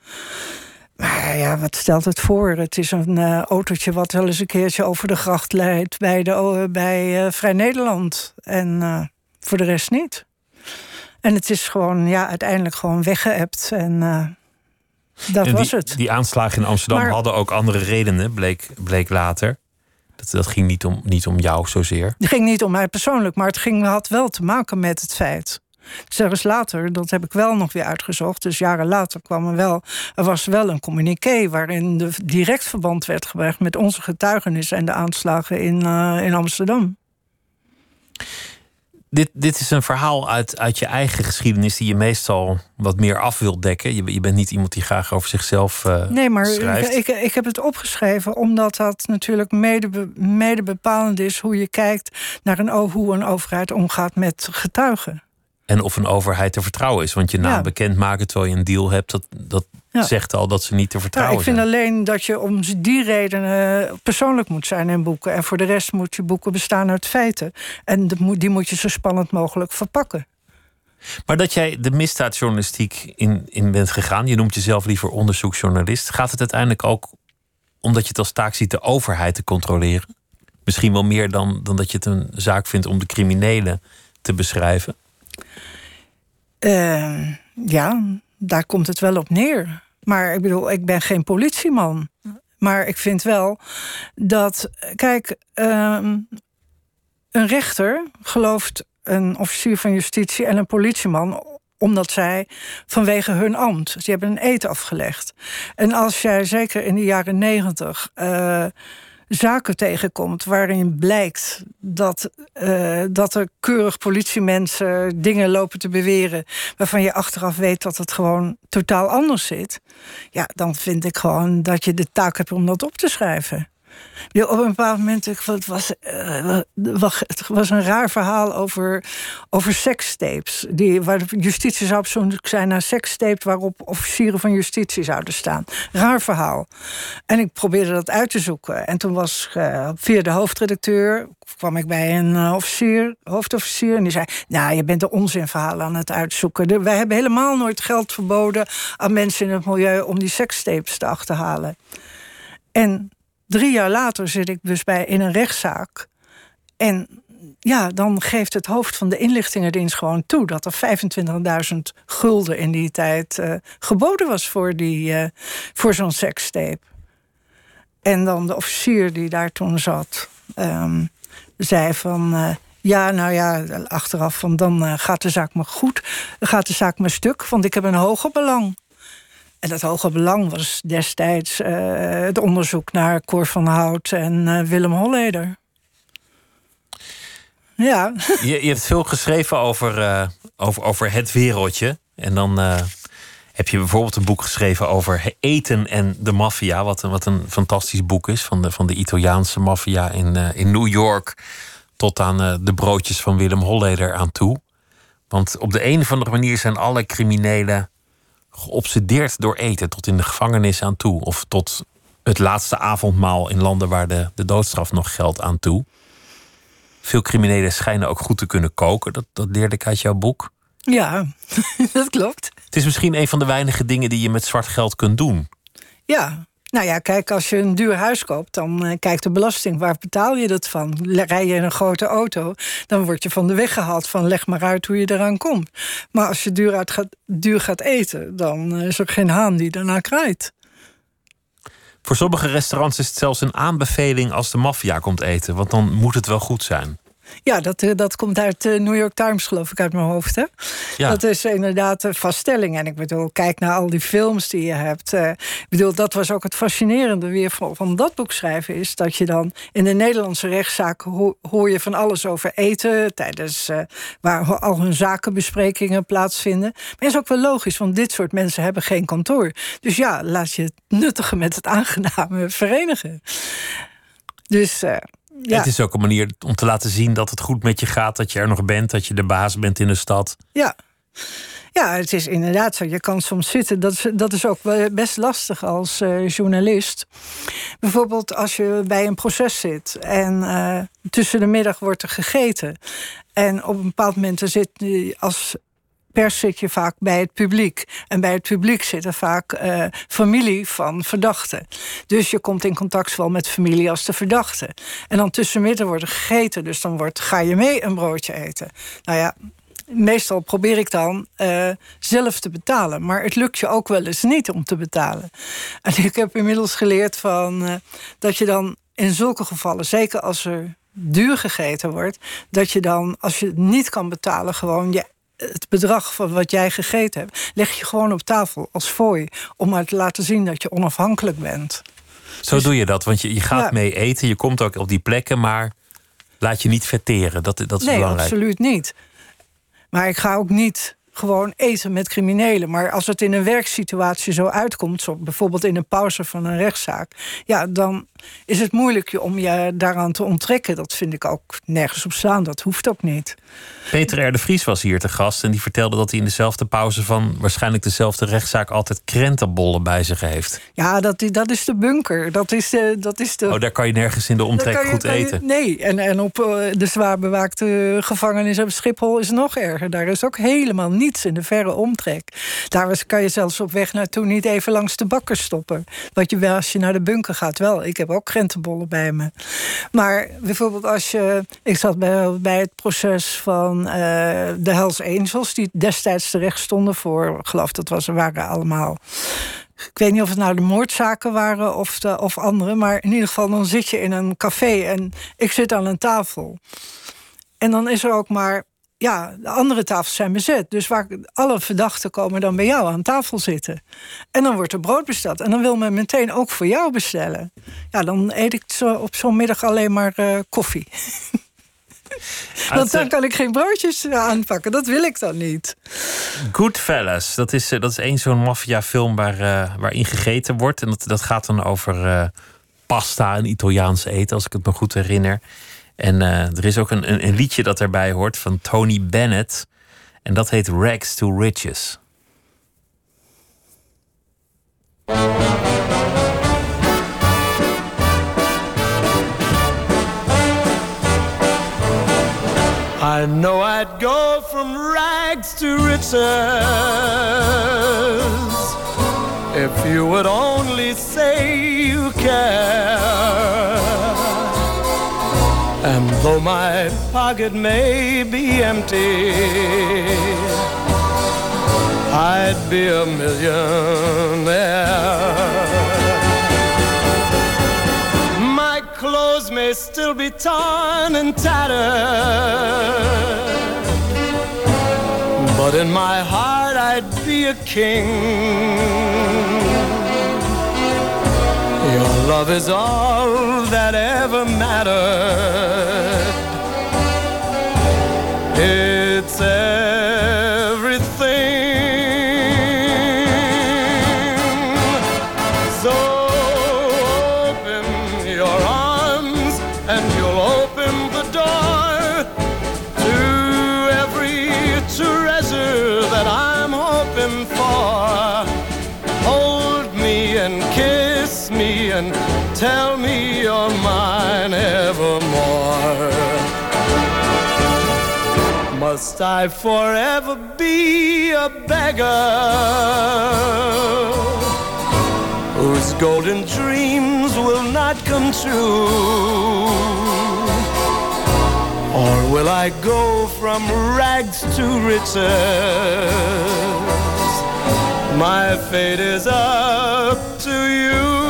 Maar ja, wat stelt het voor? Het is een uh, autootje wat wel eens een keertje over de gracht leidt... bij, de, bij Vrij Nederland. En voor de rest niet. En het is gewoon, ja, uiteindelijk gewoon weggeëpt. En uh, dat die, was het. Die aanslagen in Amsterdam hadden ook andere redenen, bleek, bleek later. Dat, dat ging niet om, niet om jou zozeer. Het ging niet om mij persoonlijk, maar het ging, had wel te maken met het feit. Zelfs later, dat heb ik wel nog weer uitgezocht. Dus jaren later kwam er wel. Er was wel een communiqué waarin de direct verband werd gebracht met onze getuigenissen en de aanslagen in, uh, in Amsterdam dit, dit is een verhaal uit, uit je eigen geschiedenis die je meestal wat meer af wilt dekken. Je, je bent niet iemand die graag over zichzelf uh, Nee, maar schrijft. Ik, ik heb het opgeschreven omdat dat natuurlijk mede, mede bepalend is hoe je kijkt naar een, hoe een overheid omgaat met getuigen. En of een overheid te vertrouwen is. Want je naam ja. bekendmaken terwijl je een deal hebt, dat, dat zegt al dat ze niet te vertrouwen ja, ik vind alleen dat je om die redenen persoonlijk moet zijn in boeken. En voor de rest moet je boeken bestaan uit feiten. En die moet je zo spannend mogelijk verpakken. Maar dat jij de misdaadjournalistiek in, in bent gegaan, je noemt jezelf liever onderzoeksjournalist, gaat het uiteindelijk ook omdat je het als taak ziet de overheid te controleren? Misschien wel meer dan, dan dat je het een zaak vindt om de criminelen te beschrijven? Uh, ja, daar komt het wel op neer. Maar ik bedoel, ik ben geen politieman. Maar ik vind wel dat, kijk, um, een rechter gelooft een officier van justitie en een politieman omdat zij vanwege hun ambt, die hebben een eet afgelegd. En als jij zeker in de jaren negentig uh, zaken tegenkomt waarin blijkt dat, uh, dat er keurig politiemensen dingen lopen te beweren waarvan je achteraf weet dat het gewoon totaal anders zit, ja, dan vind ik gewoon dat je de taak hebt om dat op te schrijven. Op een bepaald moment, het was, het was een raar verhaal over, over sekstapes. Die, waar de justitie zou op zijn naar sekstapes waarop officieren van justitie zouden staan. Raar verhaal. En ik probeerde dat uit te zoeken. En toen was uh, via de hoofdredacteur kwam ik bij een uh, officier, hoofdofficier. En die zei: Nou, je bent de onzinverhalen aan het uitzoeken. wij hebben helemaal nooit geld verboden aan mensen in het milieu om die sekstapes te achterhalen. En Drie jaar later zit ik dus bij in een rechtszaak. En ja, dan geeft het hoofd van de inlichtingendienst gewoon toe dat er 25.000 gulden in die tijd uh, geboden was voor, die, uh, voor zo'n sekstape. En dan de officier die daar toen zat, um, zei van. Uh, ja, nou ja, achteraf van dan gaat de zaak me goed, gaat de zaak me stuk, want ik heb een hoger belang. En dat hoge belang was destijds uh, het onderzoek naar Cor van Hout en uh, Willem Holleder. Ja. Je, je, hebt veel geschreven over, uh, over, over het wereldje. En dan heb je bijvoorbeeld een boek geschreven over eten en de maffia. Wat, wat een fantastisch boek is van de, van de Italiaanse maffia in, in New York. Tot aan de broodjes van Willem Holleder aan toe. Want op de een of andere manier zijn alle criminelen geobsedeerd door eten tot in de gevangenis aan toe. Of tot het laatste avondmaal in landen waar de, de doodstraf nog geldt aan toe. Veel criminelen schijnen ook goed te kunnen koken. Dat, dat leerde ik uit jouw boek. Ja, dat klopt. Het is misschien een van de weinige dingen die je met zwart geld kunt doen. Ja, nou ja, kijk, als je een duur huis koopt, dan uh, kijkt de belasting. Waar betaal je dat van? Rij je in een grote auto, dan word je van de weg gehaald van leg maar uit hoe je eraan komt. Maar als je duur, uit gaat, duur gaat eten, dan is er geen haan die daarna kraait. Voor sommige restaurants is het zelfs een aanbeveling als de maffia komt eten, want dan moet het wel goed zijn. Ja, dat, eh, dat komt uit de New York Times, geloof ik, uit mijn hoofd. Hè? Ja. Dat is inderdaad een vaststelling. En ik bedoel, kijk naar al die films die je hebt. Uh, ik bedoel, dat was ook het fascinerende weer van, van, dat boek schrijven... is dat je dan in de Nederlandse rechtszaak ho hoor je van alles over eten... tijdens uh, waar al hun zakenbesprekingen plaatsvinden. Maar is ook wel logisch, want dit soort mensen hebben geen kantoor. Dus ja, laat je het nuttige met het aangename verenigen. Dus... Ja. Het is ook een manier om te laten zien dat het goed met je gaat, dat je er nog bent, dat je de baas bent in de stad. Ja. Ja, het is inderdaad zo. Je kan soms zitten. Dat is, dat is ook best lastig als uh, journalist. Bijvoorbeeld als je bij een proces zit en uh, tussen de middag wordt er gegeten. En op een bepaald moment zit als pers zit je vaak bij het publiek. En bij het publiek zitten vaak uh, familie van verdachten. Dus je komt in contact zowel met familie als de verdachte. En dan tussenmidden wordt er gegeten. Dus dan wordt, ga je mee een broodje eten. Nou ja, meestal probeer ik dan uh, zelf te betalen. Maar het lukt je ook wel eens niet om te betalen. En ik heb inmiddels geleerd van, uh, dat je dan in zulke gevallen, zeker als er duur gegeten wordt, dat je dan, als je het niet kan betalen, gewoon je het bedrag van wat jij gegeten hebt, leg je gewoon op tafel als fooi. Om maar te laten zien dat je onafhankelijk bent. Zo dus doe je dat, want je, je gaat mee eten, je komt ook op die plekken, maar laat je niet verteren. Dat, dat is nee, belangrijk. absoluut niet. Maar ik ga ook niet gewoon eten met criminelen. Maar als het in een werksituatie zo uitkomt, zo bijvoorbeeld in een pauze van een rechtszaak, ja, dan is het moeilijk om je daaraan te onttrekken. Dat vind ik ook nergens op staan. Dat hoeft ook niet. Peter R. de Vries was hier te gast en die vertelde dat hij in dezelfde pauze van waarschijnlijk dezelfde rechtszaak altijd krentenbollen bij zich heeft. Ja, dat, dat is de bunker. Dat is de, dat is de... Oh, daar kan je nergens in de omtrek goed eten. nee, en, en op eh, de zwaar bewaakte gevangenis op Schiphol is nog erger. Daar is ook helemaal niets in de verre omtrek. Daar kan je zelfs op weg naartoe niet even langs de bakker stoppen. Wat je wel als je naar de bunker gaat wel. Ik heb ook krentenbollen bij me. Maar bijvoorbeeld als je... Ik zat bij, het proces van uh, de Hells Angels... die destijds terecht stonden voor... Geloof dat was, waren allemaal... Ik weet niet of het nou de moordzaken waren of, de, of andere... maar in ieder geval dan zit je in een café en ik zit aan een tafel. En dan is er ook maar ja, de andere tafels zijn bezet. Dus waar alle verdachten komen dan bij jou aan tafel zitten. En dan wordt er brood besteld. En dan wil men meteen ook voor jou bestellen. Ja, dan eet ik zo op zo'n middag alleen maar uh, koffie. Want dan kan ik geen broodjes aanpakken. Dat wil ik dan niet. Goodfellas, dat is, dat is één zo'n maffiafilm waar, uh, waarin gegeten wordt. En dat, dat gaat dan over uh, pasta en Italiaans eten, als ik het me goed herinner. En uh, er is ook een, een, een, liedje dat erbij hoort van Tony Bennett. En dat heet Rags to Riches. I know I'd go from rags to riches if you would only say you care. And though my pocket may be empty, I'd be a millionaire. My clothes may still be torn and tattered, but in my heart I'd be a king. Your love is all that ever mattered. Tell me you're mine evermore. Must I forever be a beggar whose golden dreams will not come true? Or will I go from rags to riches? My fate is up to you.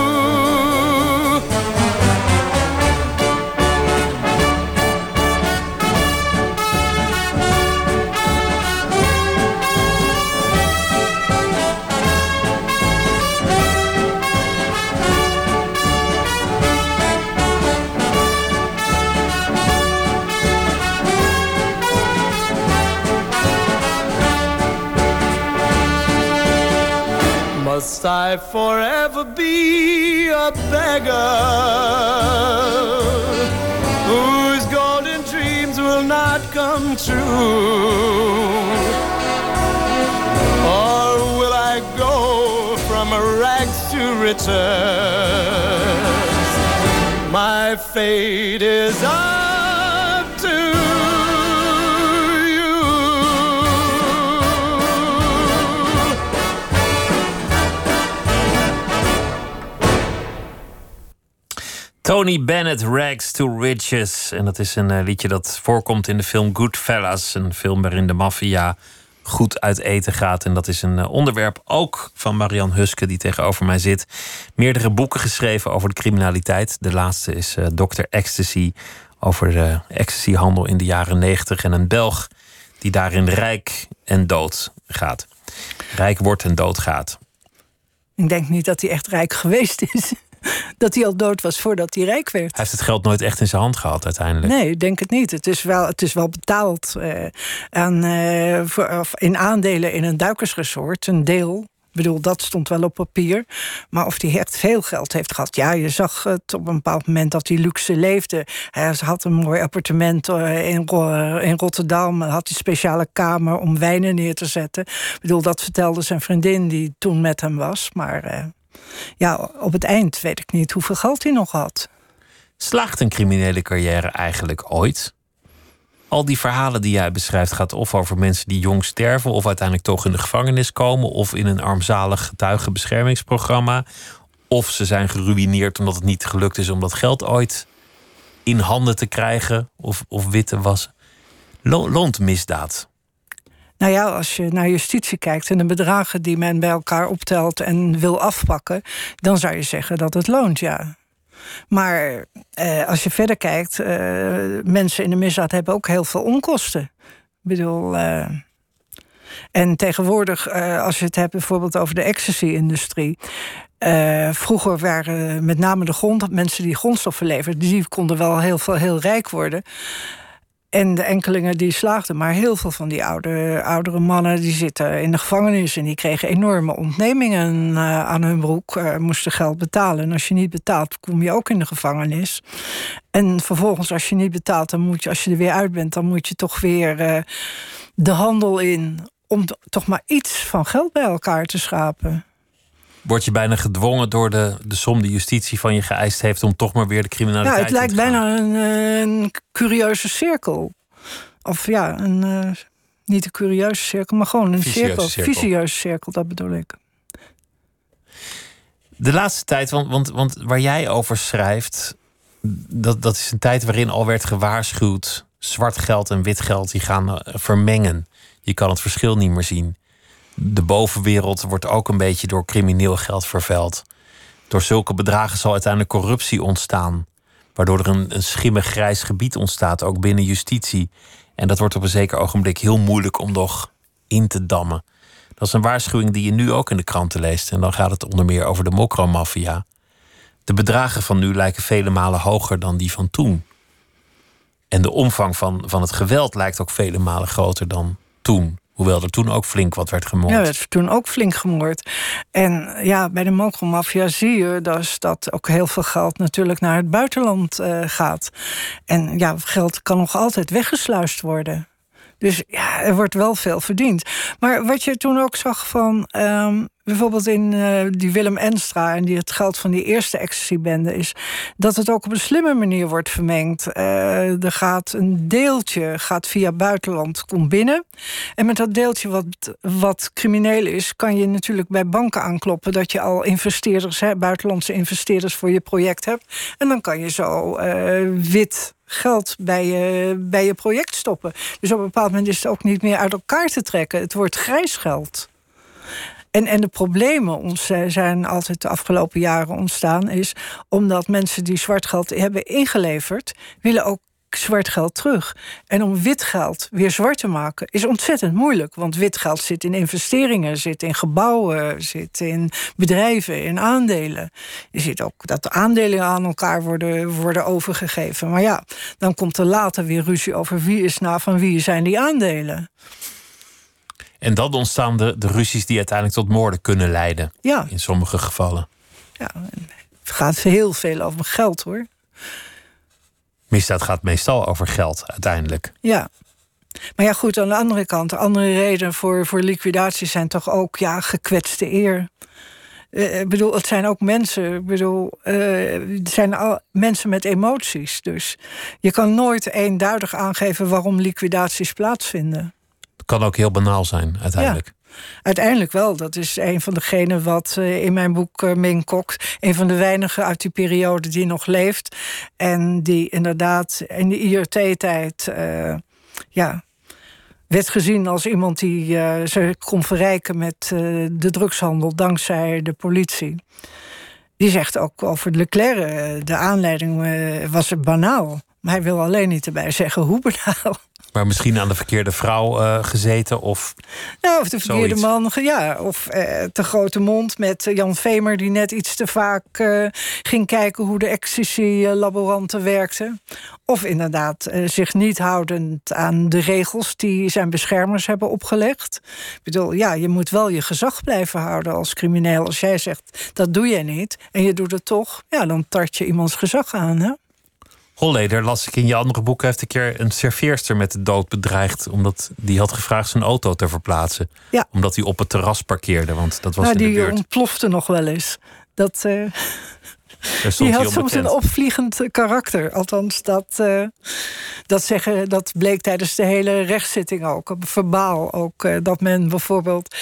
must I forever be a beggar whose golden dreams will not come true? Or will I go from rags to riches? My fate is on. Tony Bennett, Rags to Riches. En dat is een eh, liedje dat voorkomt in de film Goodfellas. Een film waarin de maffia goed uit eten gaat. En dat is een eh, onderwerp ook van Marian Huske, die tegenover mij zit. Meerdere boeken geschreven over de criminaliteit. De laatste is uh, Dr. Ecstasy, over de ecstasyhandel in de jaren negentig. En een Belg die daarin rijk en dood gaat. Rijk wordt en dood gaat. Ik denk niet dat hij echt rijk geweest is. dat hij al dood was voordat hij rijk werd. Hij heeft het geld nooit echt in zijn hand gehad uiteindelijk. Nee, ik denk het niet. Het is wel, het is wel betaald uh, aan, uh, voor, in aandelen in een duikersresort. Een deel. Ik bedoel, dat stond wel op papier. Maar of hij echt veel geld heeft gehad. Ja, je zag het op een bepaald moment dat hij luxe leefde. Hij had een mooi appartement eh, in, in Rotterdam. Had hij een speciale kamer om wijnen neer te zetten. Ik bedoel, dat vertelde zijn vriendin die toen met hem was. Maar ja, op het eind weet ik niet hoeveel geld hij nog had. Slaagt een criminele carrière eigenlijk ooit? Al die verhalen die jij beschrijft gaat of over mensen die jong sterven, of uiteindelijk toch in de gevangenis komen, of in een armzalig getuigenbeschermingsprogramma, of ze zijn geruineerd omdat het niet gelukt is om dat geld ooit in handen te krijgen of, of wit te wassen. Loont misdaad? Nou ja, als je naar justitie kijkt en de bedragen die men bij elkaar optelt en wil afpakken, dan zou je zeggen dat het loont, ja. Maar eh, als je verder kijkt, eh, mensen in de misdaad hebben ook heel veel onkosten. Ik bedoel. Uh, en tegenwoordig, uh, als je het hebt bijvoorbeeld over de ecstasy-industrie. Uh, vroeger waren met name de grond, mensen die grondstoffen leverden, die konden wel heel veel heel rijk worden. En de enkelingen die slaagden. Maar heel veel van die oude, oudere mannen die zitten in de gevangenis. En die kregen enorme ontnemingen uh, aan hun broek. Uh, moesten geld betalen. En als je niet betaalt, kom je ook in de gevangenis. En vervolgens, als je niet betaalt, dan moet je, als je er weer uit bent, dan moet je toch weer uh, de handel in. Om toch maar iets van geld bij elkaar te schapen word je bijna gedwongen door de, de som die justitie van je geëist heeft om toch maar weer de criminaliteit ja, het lijkt bijna een, een, curieuze cirkel. Of ja, een, uh, niet een curieuze cirkel, maar gewoon een cirkel. cirkel. Vicieuze cirkel, dat bedoel ik. De laatste tijd, want, want, want waar jij over schrijft, dat, dat is een tijd waarin al werd gewaarschuwd. Zwart geld en wit geld die gaan eh, vermengen. Je kan het verschil niet meer zien de bovenwereld wordt ook een beetje door crimineel geld vervuild. Door zulke bedragen zal uiteindelijk corruptie ontstaan. Waardoor er een, een schimmig grijs gebied ontstaat, ook binnen justitie. En dat wordt op een zeker ogenblik heel moeilijk om nog in te dammen. Dat is een waarschuwing die je nu ook in de kranten leest. En dan gaat het onder meer over de mokromafia. De bedragen van nu lijken vele malen hoger dan die van toen. En de omvang van, van het geweld lijkt ook vele malen groter dan toen. Hoewel er toen ook flink wat werd gemoord. Ja, er werd toen ook flink gemoord. En ja, bij de mokromafia zie je dus dat ook heel veel geld natuurlijk naar het buitenland uh, gaat. En ja, geld kan nog altijd weggesluist worden. Dus ja, er wordt wel veel verdiend. Maar wat je toen ook zag van. Um, bijvoorbeeld in uh, die Willem Enstra en die het geld van die eerste ecstasy-bende is dat het ook op een slimme manier wordt vermengd. Uh, er gaat een deeltje gaat via buitenland komt binnen en met dat deeltje wat, wat crimineel is, kan je natuurlijk bij banken aankloppen dat je al investeerders, buitenlandse investeerders voor je project hebt en dan kan je zo uh, wit geld bij je, bij je project stoppen. Dus op een bepaald moment is het ook niet meer uit elkaar te trekken. Het wordt grijs geld. En, en de problemen ons, zijn altijd de afgelopen jaren ontstaan, is omdat mensen die zwart geld hebben ingeleverd, willen ook zwart geld terug. En om wit geld weer zwart te maken is ontzettend moeilijk. Want wit geld zit in investeringen, zit in gebouwen, zit in bedrijven, in aandelen. Je ziet ook dat de aandelen aan elkaar worden, worden overgegeven. Maar ja, dan komt er later weer ruzie over wie is nou van wie zijn die aandelen. En dan ontstaan de, de ruzies die uiteindelijk tot moorden kunnen leiden. Ja. In sommige gevallen. Ja, het gaat heel veel over geld hoor. Misdaad gaat meestal over geld uiteindelijk. Ja. Maar ja, goed, aan de andere kant, de andere reden voor, voor liquidatie zijn toch ook ja, gekwetste eer. Eh, ik bedoel, het zijn ook mensen. Ik bedoel, eh, het zijn al mensen met emoties. Dus je kan nooit eenduidig aangeven waarom liquidaties plaatsvinden. Het kan ook heel banaal zijn, uiteindelijk. Uiteindelijk wel. Dat is een van degenen wat eh, in mijn boek uh, Ming Kok... een van de weinigen uit die periode die nog leeft. En die inderdaad in de IRT-tijd... Uh, ja, werd gezien als iemand die zich kon verrijken met de drugshandel dankzij de politie. Die zegt ook over Leclerc, de aanleiding was banaal. Maar hij wil alleen niet erbij zeggen hoe banaal. Maar misschien aan de verkeerde vrouw uh, gezeten of. Nou, of de verkeerde zoiets. man, ja. Of uh, te grote mond met Jan Vemer, die net iets te vaak uh, ging kijken hoe de ecstasy-laboranten werkten. Of inderdaad zich niet houdend aan de regels die zijn beschermers hebben opgelegd. Ik bedoel, ja, je moet wel je gezag blijven houden als crimineel. Als jij zegt dat doe je niet en je doet het toch, ja, dan tart je iemands gezag aan. Hè? Holleder, las ik in je andere boek, heeft een keer een serveerster met de dood bedreigd. Omdat die had gevraagd zijn auto te verplaatsen. Ja. Omdat hij op het terras parkeerde, want dat was nou, in de die buurt. ontplofte nog wel eens. Dat, uh, stond die had soms een opvliegend karakter. Althans, dat, uh, dat, zeggen, dat bleek tijdens de hele rechtszitting ook. Verbaal ook. Uh, dat men bijvoorbeeld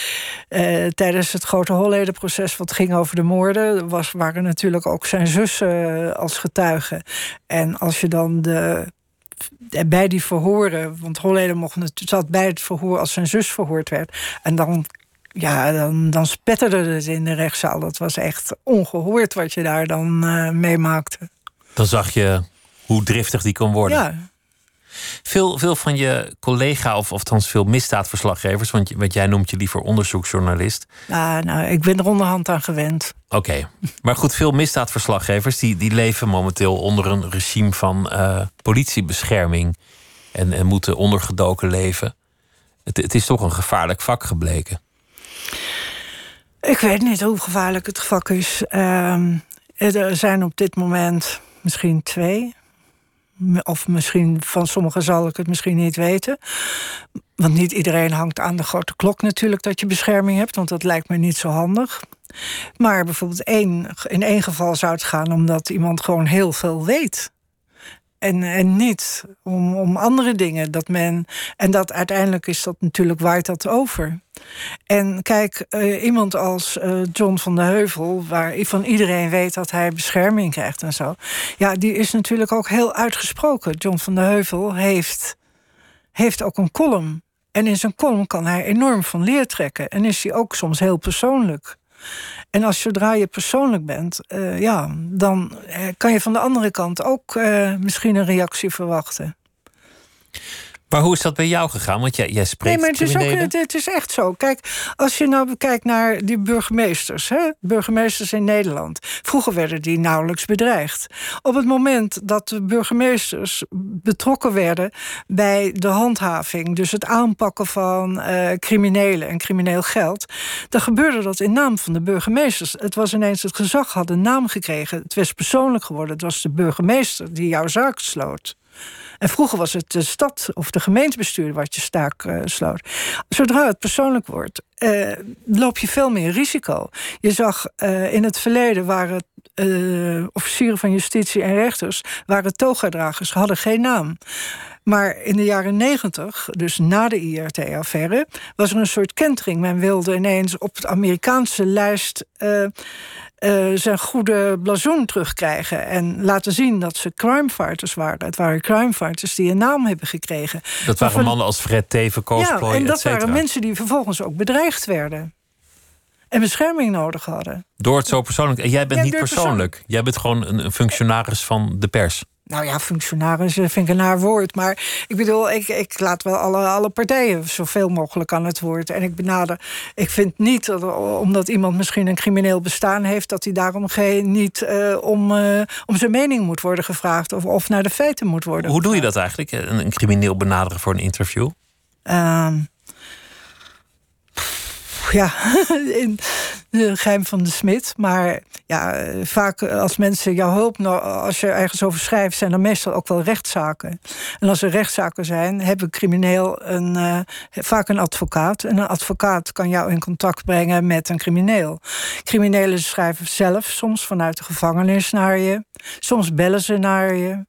uh, tijdens het grote Hollederproces... wat ging over de moorden... Was, waren natuurlijk ook zijn zussen als getuigen. En als je dan de bij die verhoren, want Holleder mocht zat bij het verhoor als zijn zus verhoord werd. En dan ja, dan, dan spetterde het in de rechtszaal. Dat was echt ongehoord wat je daar dan uh, meemaakte. Dan zag je hoe driftig die kon worden. Ja. Veel, veel van je collega, of althans veel misdaadverslaggevers, want, want jij noemt je liever onderzoeksjournalist. Ah, nou, ik ben er onderhand aan gewend. Oké, okay. maar goed, veel misdaadverslaggevers die, die leven momenteel onder een regime van uh, politiebescherming en, en moeten ondergedoken leven. Het, het is toch een gevaarlijk vak gebleken. Ik weet niet hoe gevaarlijk het vak is. Uh, er zijn op dit moment misschien twee. Of misschien van sommigen zal ik het misschien niet weten. Want niet iedereen hangt aan de grote klok natuurlijk dat je bescherming hebt. Want dat lijkt me niet zo handig. Maar bijvoorbeeld één, in één geval zou het gaan omdat iemand gewoon heel veel weet. En, en niet om, om andere dingen. Dat men, en dat uiteindelijk is dat natuurlijk waait dat over. En kijk, uh, iemand als uh, John van de Heuvel, waar van iedereen weet dat hij bescherming krijgt en zo. Ja, die is natuurlijk ook heel uitgesproken. John van de Heuvel heeft, heeft ook een column. En in zijn column kan hij enorm van leer trekken. En is hij ook soms heel persoonlijk. En als zodra je persoonlijk bent, uh, ja, dan kan je van de andere kant ook uh, misschien een reactie verwachten. Maar hoe is dat bij jou gegaan? Want jij, jij spreekt nee, maar het is, ook, het is echt zo. Kijk, als je nou kijkt naar die burgemeesters, hè, burgemeesters in Nederland. Vroeger werden die nauwelijks bedreigd. Op het moment dat de burgemeesters betrokken werden bij de handhaving, dus het aanpakken van uh, criminelen en crimineel geld, dan gebeurde dat in naam van de burgemeesters. Het was ineens het gezag had een naam gekregen. Het was persoonlijk geworden. Het was de burgemeester die jouw zaak sloot. En vroeger was het de stad of de gemeentebestuur wat je staak uh, sloot. Zodra het persoonlijk wordt, uh, loop je veel meer risico. Je zag uh, in het verleden waren officieren van justitie en rechters waren togadragers, hadden geen naam. Maar in de jaren negentig, dus na de IRT-affaire, was er een soort kentering. Men wilde ineens op de Amerikaanse lijst uh, zijn goede blazoen terugkrijgen. En laten zien dat ze crimefighters waren. Het waren crimefighters die een naam hebben gekregen. Dat waren van, mannen als Fred Teven, Koolsplooi, Ja, en dat waren mensen die vervolgens ook bedreigd werden. En bescherming nodig hadden. Door het zo persoonlijk. En jij bent Ja, niet persoonlijk. persoon- Jij bent gewoon een functionaris van de pers. Nou ja, functionaris eh, vind ik een naar woord. Maar ik bedoel, ik, ik laat wel alle, alle partijen zoveel mogelijk aan het woord. En ik benader. Ik vind niet dat omdat iemand misschien een crimineel bestaan heeft, dat hij daarom geen, niet eh, om, eh, om zijn mening moet worden gevraagd. Of, of naar de feiten moet worden. Hoe doe je dat eigenlijk? Een, een crimineel benaderen voor een interview? Ja, in de geheim van de smid. Maar ja, vaak als mensen jouw hulp, als je ergens over schrijft, zijn er meestal ook wel rechtszaken. En als er rechtszaken zijn, hebben crimineel een, uh, vaak een advocaat. En een advocaat kan jou in contact brengen met een crimineel. Criminelen schrijven zelf soms vanuit de gevangenis naar je. Soms bellen ze naar je.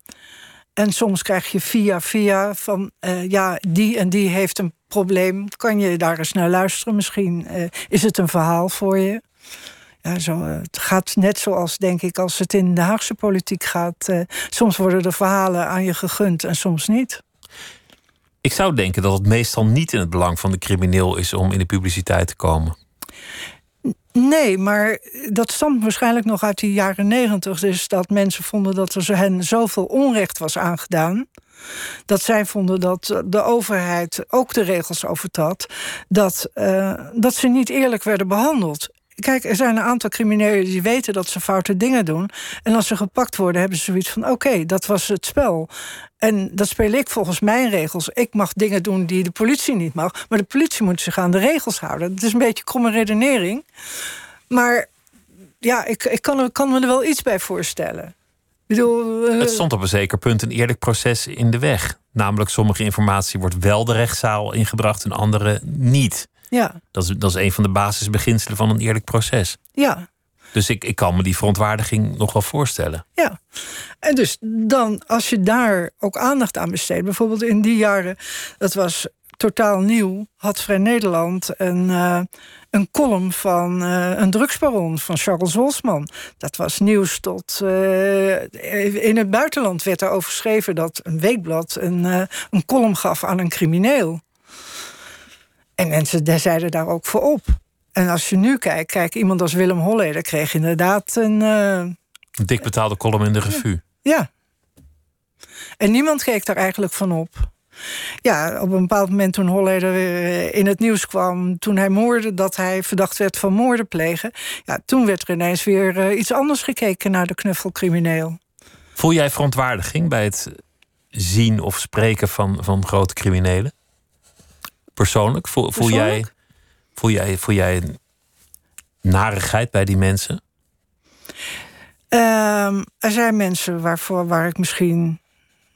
En soms krijg je via via van uh, ja, die en die heeft een probleem. Kan je daar eens naar luisteren? Misschien uh, is het een verhaal voor je. Ja, zo, uh, het gaat net zoals, denk ik, als het in de Haagse politiek gaat. soms worden de verhalen aan je gegund en soms niet. Ik zou denken dat het meestal niet in het belang van de crimineel is om in de publiciteit te komen. Nee, maar dat stamt waarschijnlijk nog uit de jaren negentig. Dus dat mensen vonden dat er hen zoveel onrecht was aangedaan. Dat zij vonden dat de overheid ook de regels overtrad. Dat, uh, dat ze niet eerlijk werden behandeld. Kijk, er zijn een aantal criminelen die weten dat ze foute dingen doen. En als ze gepakt worden, hebben ze zoiets van: oké, dat was het spel. En dat speel ik volgens mijn regels. Ik mag dingen doen die de politie niet mag. Maar de politie moet zich aan de regels houden. Het is een beetje kromme redenering. Maar ja, ik, ik kan, kan me er wel iets bij voorstellen. Bedoel, uh... Het stond op een zeker punt een eerlijk proces in de weg. Namelijk, sommige informatie wordt wel de rechtszaal ingebracht en andere niet. Ja. Dat is, dat is een van de basisbeginselen van een eerlijk proces. Ja. Dus ik, ik kan me die verontwaardiging nog wel voorstellen. Ja. En dus dan, als je daar ook aandacht aan besteedt, bijvoorbeeld in die jaren, dat was totaal nieuw, had Vrij Nederland een, uh, een column van uh, een drugsbaron van Charles Wolfsman. Dat was nieuws tot. Uh, in het buitenland werd er geschreven dat een weekblad een, een column gaf aan een crimineel. En mensen daar zeiden daar ook voor op. En als je nu kijkt, kijk, iemand als Willem Holleder kreeg inderdaad een. Een dik betaalde column in de revue. Ja. En niemand keek daar eigenlijk van op. Ja, op een bepaald moment toen Holleder in het nieuws kwam... toen hij moorde, dat hij verdacht werd van moorden plegen... ja, toen werd er ineens weer uh, iets anders gekeken naar de knuffelcrimineel. Voel jij verontwaardiging bij het zien of spreken van, van grote criminelen? Persoonlijk? Voel, voel, jij, voel, jij, voel jij narigheid bij die mensen? Um, er zijn mensen waarvoor, waar ik misschien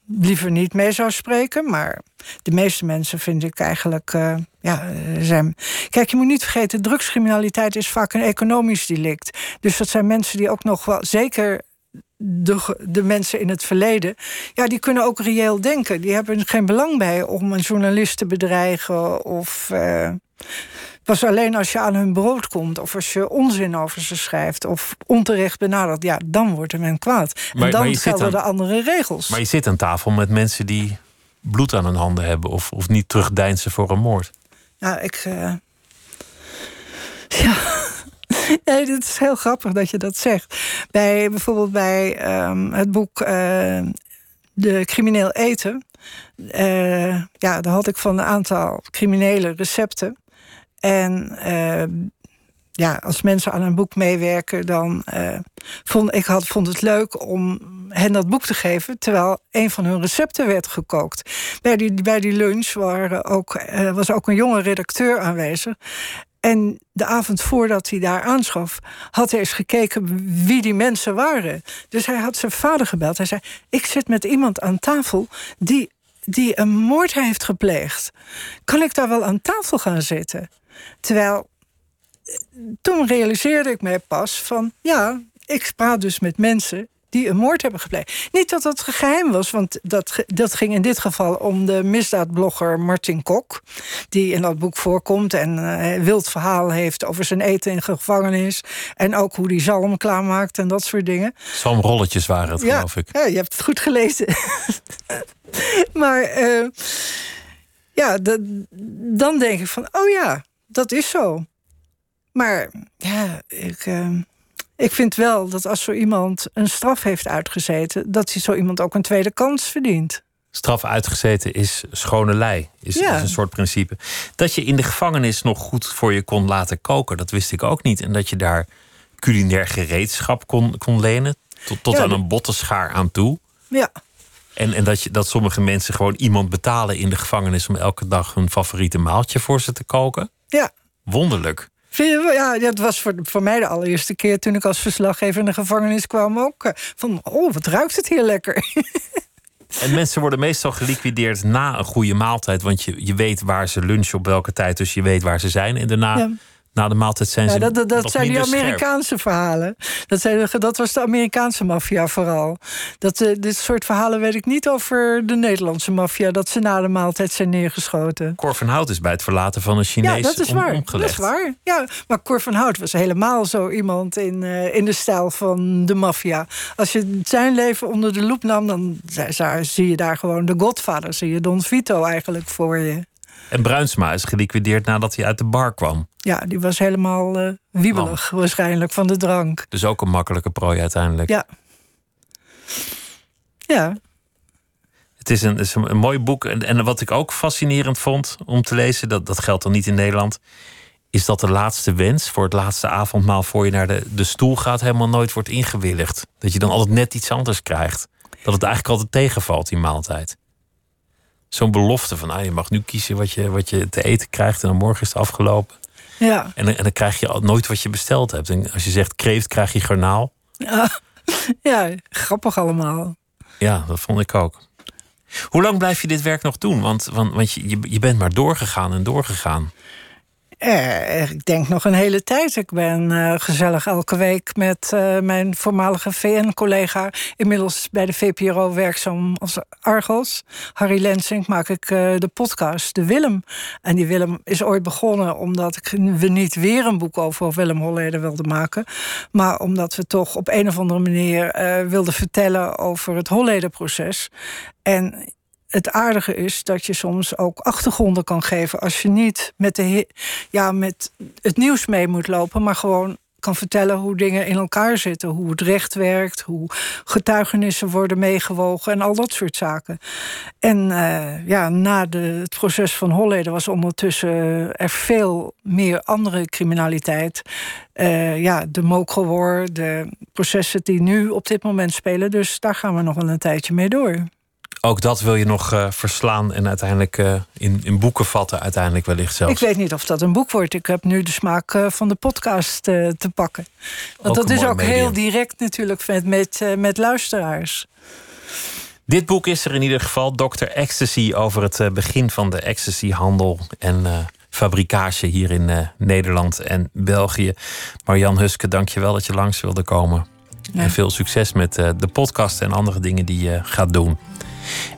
liever niet mee zou spreken. Maar de meeste mensen vind ik eigenlijk. Uh, ja, zijn. Kijk, je moet niet vergeten, drugscriminaliteit is vaak een economisch delict. Dus dat zijn mensen die ook nog wel. Zeker de, de mensen in het verleden, ja, die kunnen ook reëel denken. Die hebben er geen belang bij om een journalist te bedreigen of. Uh, pas alleen als je aan hun brood komt of als je onzin over ze schrijft of onterecht benadert, ja, dan wordt er men kwaad. Maar, en dan gelden de andere regels. Maar je zit aan tafel met mensen die bloed aan hun handen hebben of, of niet terugdeinzen voor een moord. Ja, ik. Uh, ja. Nee, het is heel grappig dat je dat zegt. Bij, bijvoorbeeld bij um, het boek uh, De Crimineel Eten. Uh, ja, daar had ik van een aantal criminele recepten. En uh, ja, als mensen aan een boek meewerken, dan vond ik had, vond het leuk om hen dat boek te geven, terwijl een van hun recepten werd gekookt. Bij die, bij die lunch waren ook, was ook een jonge redacteur aanwezig. En de avond voordat hij daar aanschaf, had hij eens gekeken wie die mensen waren. Dus hij had zijn vader gebeld. Hij zei: Ik zit met iemand aan tafel die, die een moord heeft gepleegd. Kan ik daar wel aan tafel gaan zitten? Terwijl toen realiseerde ik mij pas van ja, ik praat dus met mensen die een moord hebben gepleegd. Niet dat dat geheim was, want dat, dat ging in dit geval om de misdaadblogger Martin Kok. Die in dat boek voorkomt en uh, een wild verhaal heeft over zijn eten in gevangenis. En ook hoe hij zalm klaarmaakt en dat soort dingen. Zalmrolletjes waren het, geloof ik. Ja, je hebt het goed gelezen. maar uh, ja, dan denk ik van, oh ja, dat is zo. Maar ja, ik. Uh, ik vind wel dat als zo iemand een straf heeft uitgezeten, dat hij zo iemand ook een tweede kans verdient. Straf uitgezeten is schone lei, is, ja. is een soort principe. Dat je in de gevangenis nog goed voor je kon laten koken, dat wist ik ook niet. En dat je daar culinair gereedschap kon, kon lenen, tot, tot aan een bottenschaar aan toe. Ja. En, en dat, je, dat sommige mensen gewoon iemand betalen in de gevangenis om elke dag hun favoriete maaltje voor ze te koken. Ja. Wonderlijk. Ja, dat was voor, voor mij de allereerste keer toen ik als verslaggever in de gevangenis kwam ook. eh, Van, oh, wat ruikt het hier lekker. En mensen worden meestal geliquideerd na een goede maaltijd. Want je, je weet waar ze lunchen op welke tijd. Dus je weet waar ze zijn. En daarna, Ja. Na de maaltijd zijn Ja, ze dat dat, zijn die scherp. Amerikaanse verhalen. Dat, zijn, dat was de Amerikaanse maffia vooral. Dat, eh, dit soort verhalen weet ik niet over de Nederlandse maffia. Dat ze na de maaltijd zijn neergeschoten. Cor van Hout is bij het verlaten van een Chinees Ja, dat is om- waar. Dat is waar. Ja, maar Cor van Hout was helemaal zo iemand in, eh, in de stijl van de maffia. Als je zijn leven onder de loep nam, dan zie je daar gewoon de Godfather. Zie je Don Vito eigenlijk voor je. En Bruinsma is geliquideerd nadat hij uit de bar kwam. Ja, die was helemaal eh, wiebelig waarschijnlijk van de drank. Dus ook een makkelijke prooi uiteindelijk. Ja. Ja, Het is een, is een, een mooi boek. En, en wat ik ook fascinerend vond om te lezen, dat, dat geldt dan niet in Nederland, is dat de laatste wens voor het laatste avondmaal voor je naar de, de stoel gaat, helemaal nooit wordt ingewilligd. Dat je dan altijd net iets anders krijgt. Dat het eigenlijk altijd tegenvalt, die maaltijd. Zo'n belofte van, ah, je mag nu kiezen wat je, wat je te eten krijgt en dan morgen is het afgelopen. ja. En, dan- en dan krijg je al nooit wat je besteld hebt. En als je zegt kreeft, krijg je garnaal. Ja, grappig allemaal. Ja, dat vond ik ook. Hoe lang blijf je dit werk nog doen? Want, want, want je, je- je bent maar doorgegaan en doorgegaan. Eh, ik denk nog een hele tijd. Ik ben eh, gezellig elke week met eh, mijn voormalige VN-collega... inmiddels bij de VPRO werkzaam als Argos. Harry Lensink maak ik eh, de podcast De Willem. En die Willem is ooit begonnen omdat ik, we niet weer een boek over Willem Holleder wilden maken. Maar omdat we toch op een of andere manier wilden vertellen over het Holleder-proces. En het aardige is dat je soms ook achtergronden kan geven als je niet met, de, ja, met het nieuws mee moet lopen, maar gewoon kan vertellen hoe dingen in elkaar zitten, hoe het recht werkt, hoe getuigenissen worden meegewogen en al dat soort zaken. En eh, ja, na de, het proces van Holleder was ondertussen er veel meer andere criminaliteit. Eh, ja, de Mokrowar, de processen die nu op dit moment spelen. Dus daar gaan we nog wel een tijdje mee door. Ook dat wil je nog eh, verslaan en uiteindelijk eh, in, in boeken vatten, uiteindelijk wellicht zelfs. Ik weet niet of dat een boek wordt. Ik heb nu de smaak eh, van de podcast te pakken. Want Ook dat is ook medium. heel direct natuurlijk met, met, met luisteraars. Dit boek is er in ieder geval, Dr. Ecstasy, over het begin van de ecstasyhandel en fabrikage hier in Nederland en België. Marian Huske, dank je wel dat je langs wilde komen. Ja. En veel succes met de podcast en andere dingen die je gaat doen.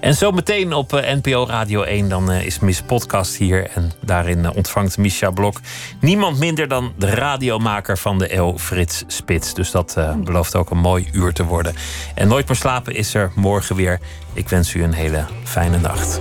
En zo meteen op eh, NPO Radio 1 dan eh, is Miss Podcast hier. En daarin eh, ontvangt Misha Blok niemand minder dan de radiomaker van de eeuw, Frits Spits. Dus dat belooft ook een mooi uur te worden. En Nooit meer slapen is er morgen weer. Ik wens u een hele fijne nacht.